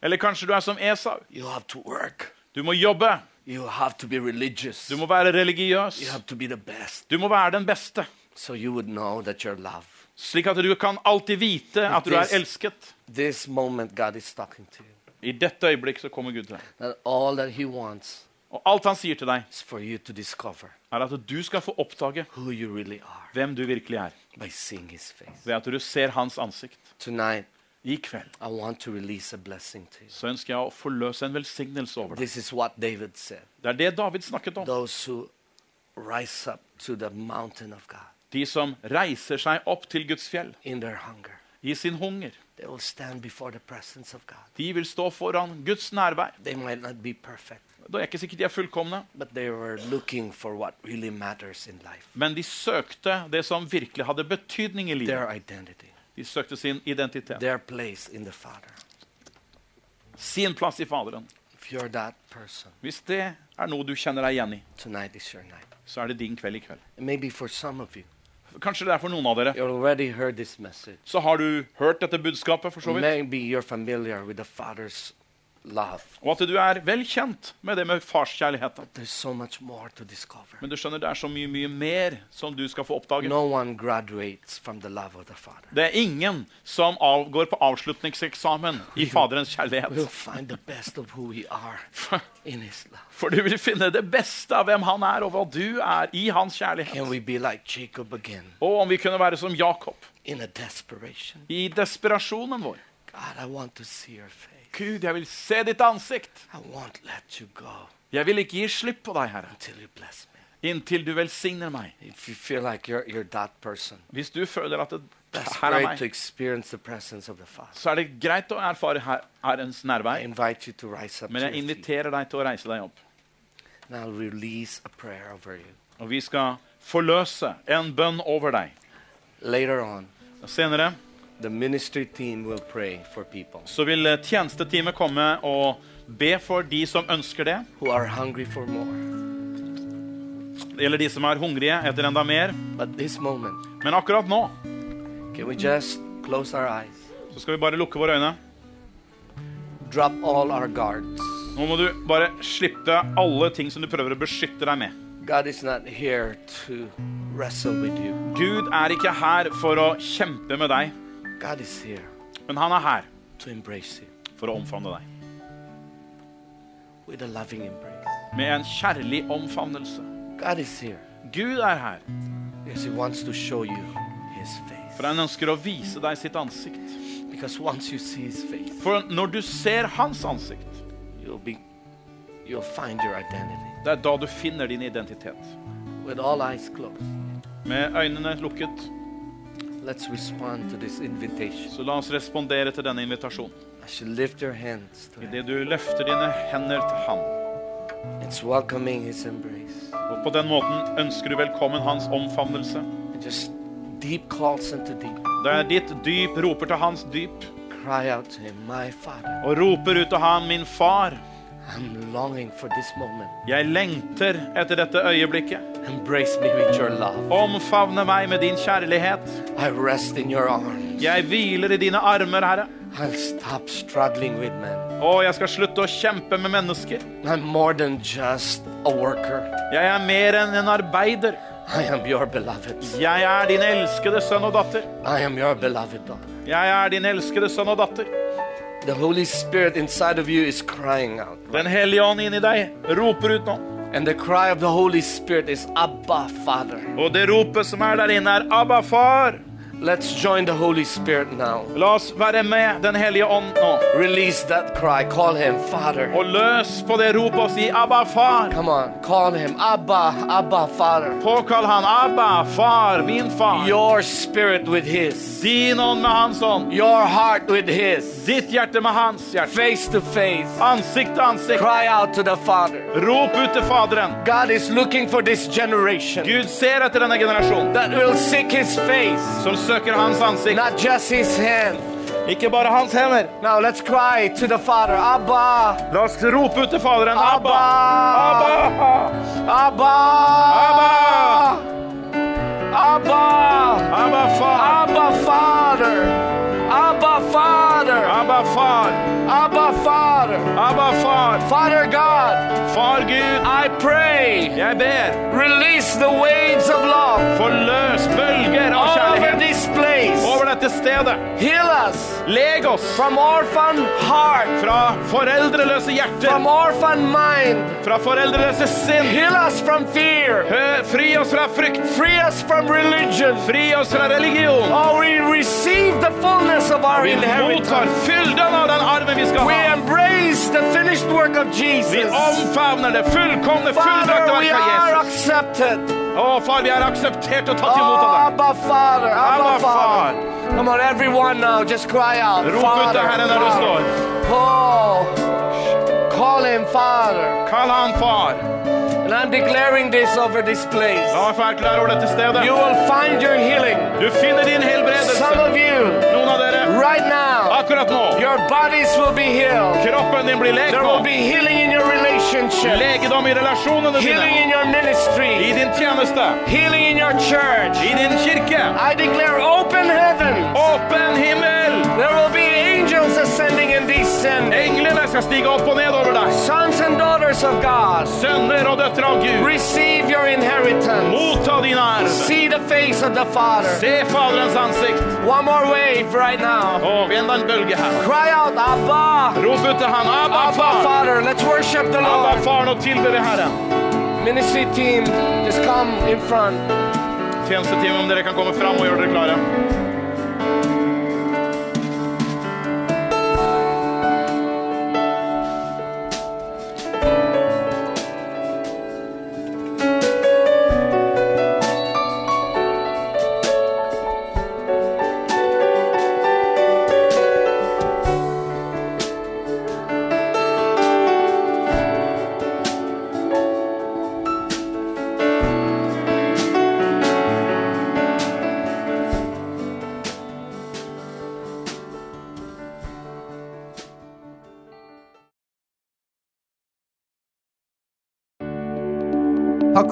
Eller kanskje du er som Esau. Du må jobbe. Du må være religiøs. Du må være den beste. So you would know that you're loved. Slik at du kan alltid vite at du er elsket. This moment, God is talking to you. I dette øyeblikk så kommer Gud til deg. That all that He wants Og alt han sier til deg, er at du skal få oppdage really hvem du virkelig er. by seeing His face. Ved at du ser hans ansikt. Tonight, I kveld I want to release a blessing to you. så ønsker jeg å forløse en velsignelse over deg. This is what David said. Det er det David snakket om. De som reiser seg opp til Guds fjell i sin hunger. De vil stå foran Guds nærvær. Da er ikke sikkert de er fullkomne, really men de søkte det som virkelig hadde betydning i livet. De søkte sin identitet, sin plass i Faderen. Person, Hvis det er noe du kjenner deg igjen i, så er det din kveld i kveld. Kanskje det er for noen av dere. Så har du hørt dette budskapet, for så vidt. Love. Og at du er vel kjent med det med farskjærligheten. So. Men du skjønner, det er så mye, mye mer som du skal få oppdage. No. Det er ingen som avgår på avslutningseksamen i Faderens kjærlighet. find the best of who we are For, in His love. for du vil finne det beste av hvem han er, og hva du er i hans Can kjærlighet. we be like Og om vi kunne være som Jakob i desperasjonen vår. God, I want to see your face. Gud, jeg vil se ditt ansikt. Jeg vil ikke gi slipp på deg, Herre, inntil du velsigner meg. Like you're, you're Hvis du føler at det, her er meg, experience the presence of the Father. så er det greit å erfare Herrens nærvær. Men jeg inviterer deg til å reise deg opp. Og vi skal forløse en bønn over deg. Senere the ministry team will pray for people så vil eh, tjenesteteamet komme og be for de som ønsker det. who are hungry for more. Det gjelder de som er hungrige etter enda mer. Moment, Men akkurat nå can we just close our eyes, så skal vi bare lukke våre øyne. drop all our guards? Nå må du bare slippe alle ting som du prøver å beskytte deg med. God is not here to wrestle with you. Gud er ikke her for å kjempe med deg, God is here men han er her to embrace you for å omfavne deg. with a loving embrace. Med en kjærlig omfavnelse. God is here Gud er her, because He wants to show you His face. for han ønsker å vise deg sitt ansikt. Because once you see His face, For når du ser hans ansikt, you'll be, you'll find your identity. det er da du finner din identitet. With all eyes closed, Med øynene lukket, så la oss respondere til denne invitasjonen. As you lift your hands to Idet du løfter dine hender til ham. it's welcoming His embrace. Og på den måten ønsker du velkommen hans omfavnelse. And deep calls into deep. Det er ditt dyp roper til hans dyp, Cry out to Him, My og roper ut til ham, min far. I'm longing for this moment. Jeg lengter etter dette øyeblikket. Embrace me with your love. Omfavne meg med din kjærlighet. I rest in your arms. Jeg hviler i dine armer, Herre. I'll stop struggling with men. Og jeg skal slutte å kjempe med mennesker. I'm more than just a worker. Jeg er mer enn en arbeider. I am your beloved. Jeg er din elskede sønn og datter. I am your beloved daughter. Jeg er din elskede sønn og datter. The Holy Spirit inside of you is crying out. Den hellige ånd inni deg roper ut nå. And the cry of the Holy Spirit is Abba, Father. Og det ropet som er der inne, er 'Abba, far'. Let's join the Holy Spirit now. La oss være med Den hellige ånd nå. Release that cry. Call him Father. Og løs på det ropet og si 'Abba, far'. Come on, call him Abba, Abba, Father. Påkall han 'Abba, far, min far'. Your spirit with his, Din ånd med hans ånd. your heart with his, Ditt hjerte med hans hjerte. face to face. Ansikt til ansikt. Cry out to the Father. Rop ut til Faderen. God is looking for this generation Gud ser etter denne generasjonen that will seek his face, som søker hans ansikt. not just his hand. Ikke bare hans hender. Now let's cry to the Father, Abba, La oss rope ut til Faderen. Abba! Abba, Abba! Abba, Abba, Abba, far! Abba, Father, Abba, Father, Abba, far! Abba, Father, Abba, far! Father God. Far Gud, I pray, jeg ber, release the waves of love forløs bølger av kjærlighet this place. over dette stedet. Heal us Leg oss from orphan heart, fra foreldreløse hjerter, from orphan mind. fra foreldreløse sinn. Heal us from fear. Fri oss fra frykt, Free us from religion. fri oss fra religion. Oh, we receive the fullness of our Vi mottar inheritance. fylden av den arven vi skal We embrace the finished work of Vi Jesus. omfavner det fullkomne, fullbrakte Father, we are accepted. Å, far, vi er akseptert og tatt Oh, imot av deg. Abba, Father, Abba, Abba, Father. Come on, everyone now, just cry out. Rop ut Father, til Herren du Father. står. Oh, call him Father. Kall han far. And I'm declaring this over this place. La meg få erklære over dette stedet. You will find your healing. Du finner din Some of you, Noen av dere, right now, akkurat nå, your bodies will be healed. kroppen din blir lekt There will be healing in your relationship, Legedom i relasjonene healing in your ministry. I din tjeneste. healing in your church. I din kirke. I declare open heaven. Åpen himmel. There will be angels ascending and descending. Englene skal stige opp og ned over deg. Sons and daughters of God, Sønner og døtre av Gud. receive your inheritance. Motta din arv. See the face of the Father. Se Faderens ansikt. One more wave right now. En bølge her. Cry out, Abba. Rop ut til han. Abba, Abba, far. Father. Let's worship the Abba, Lord. far, nå tilber vi Herren. Ministry team, just come in front. Tjenesteteamet, om dere kan komme fram og gjøre dere klare.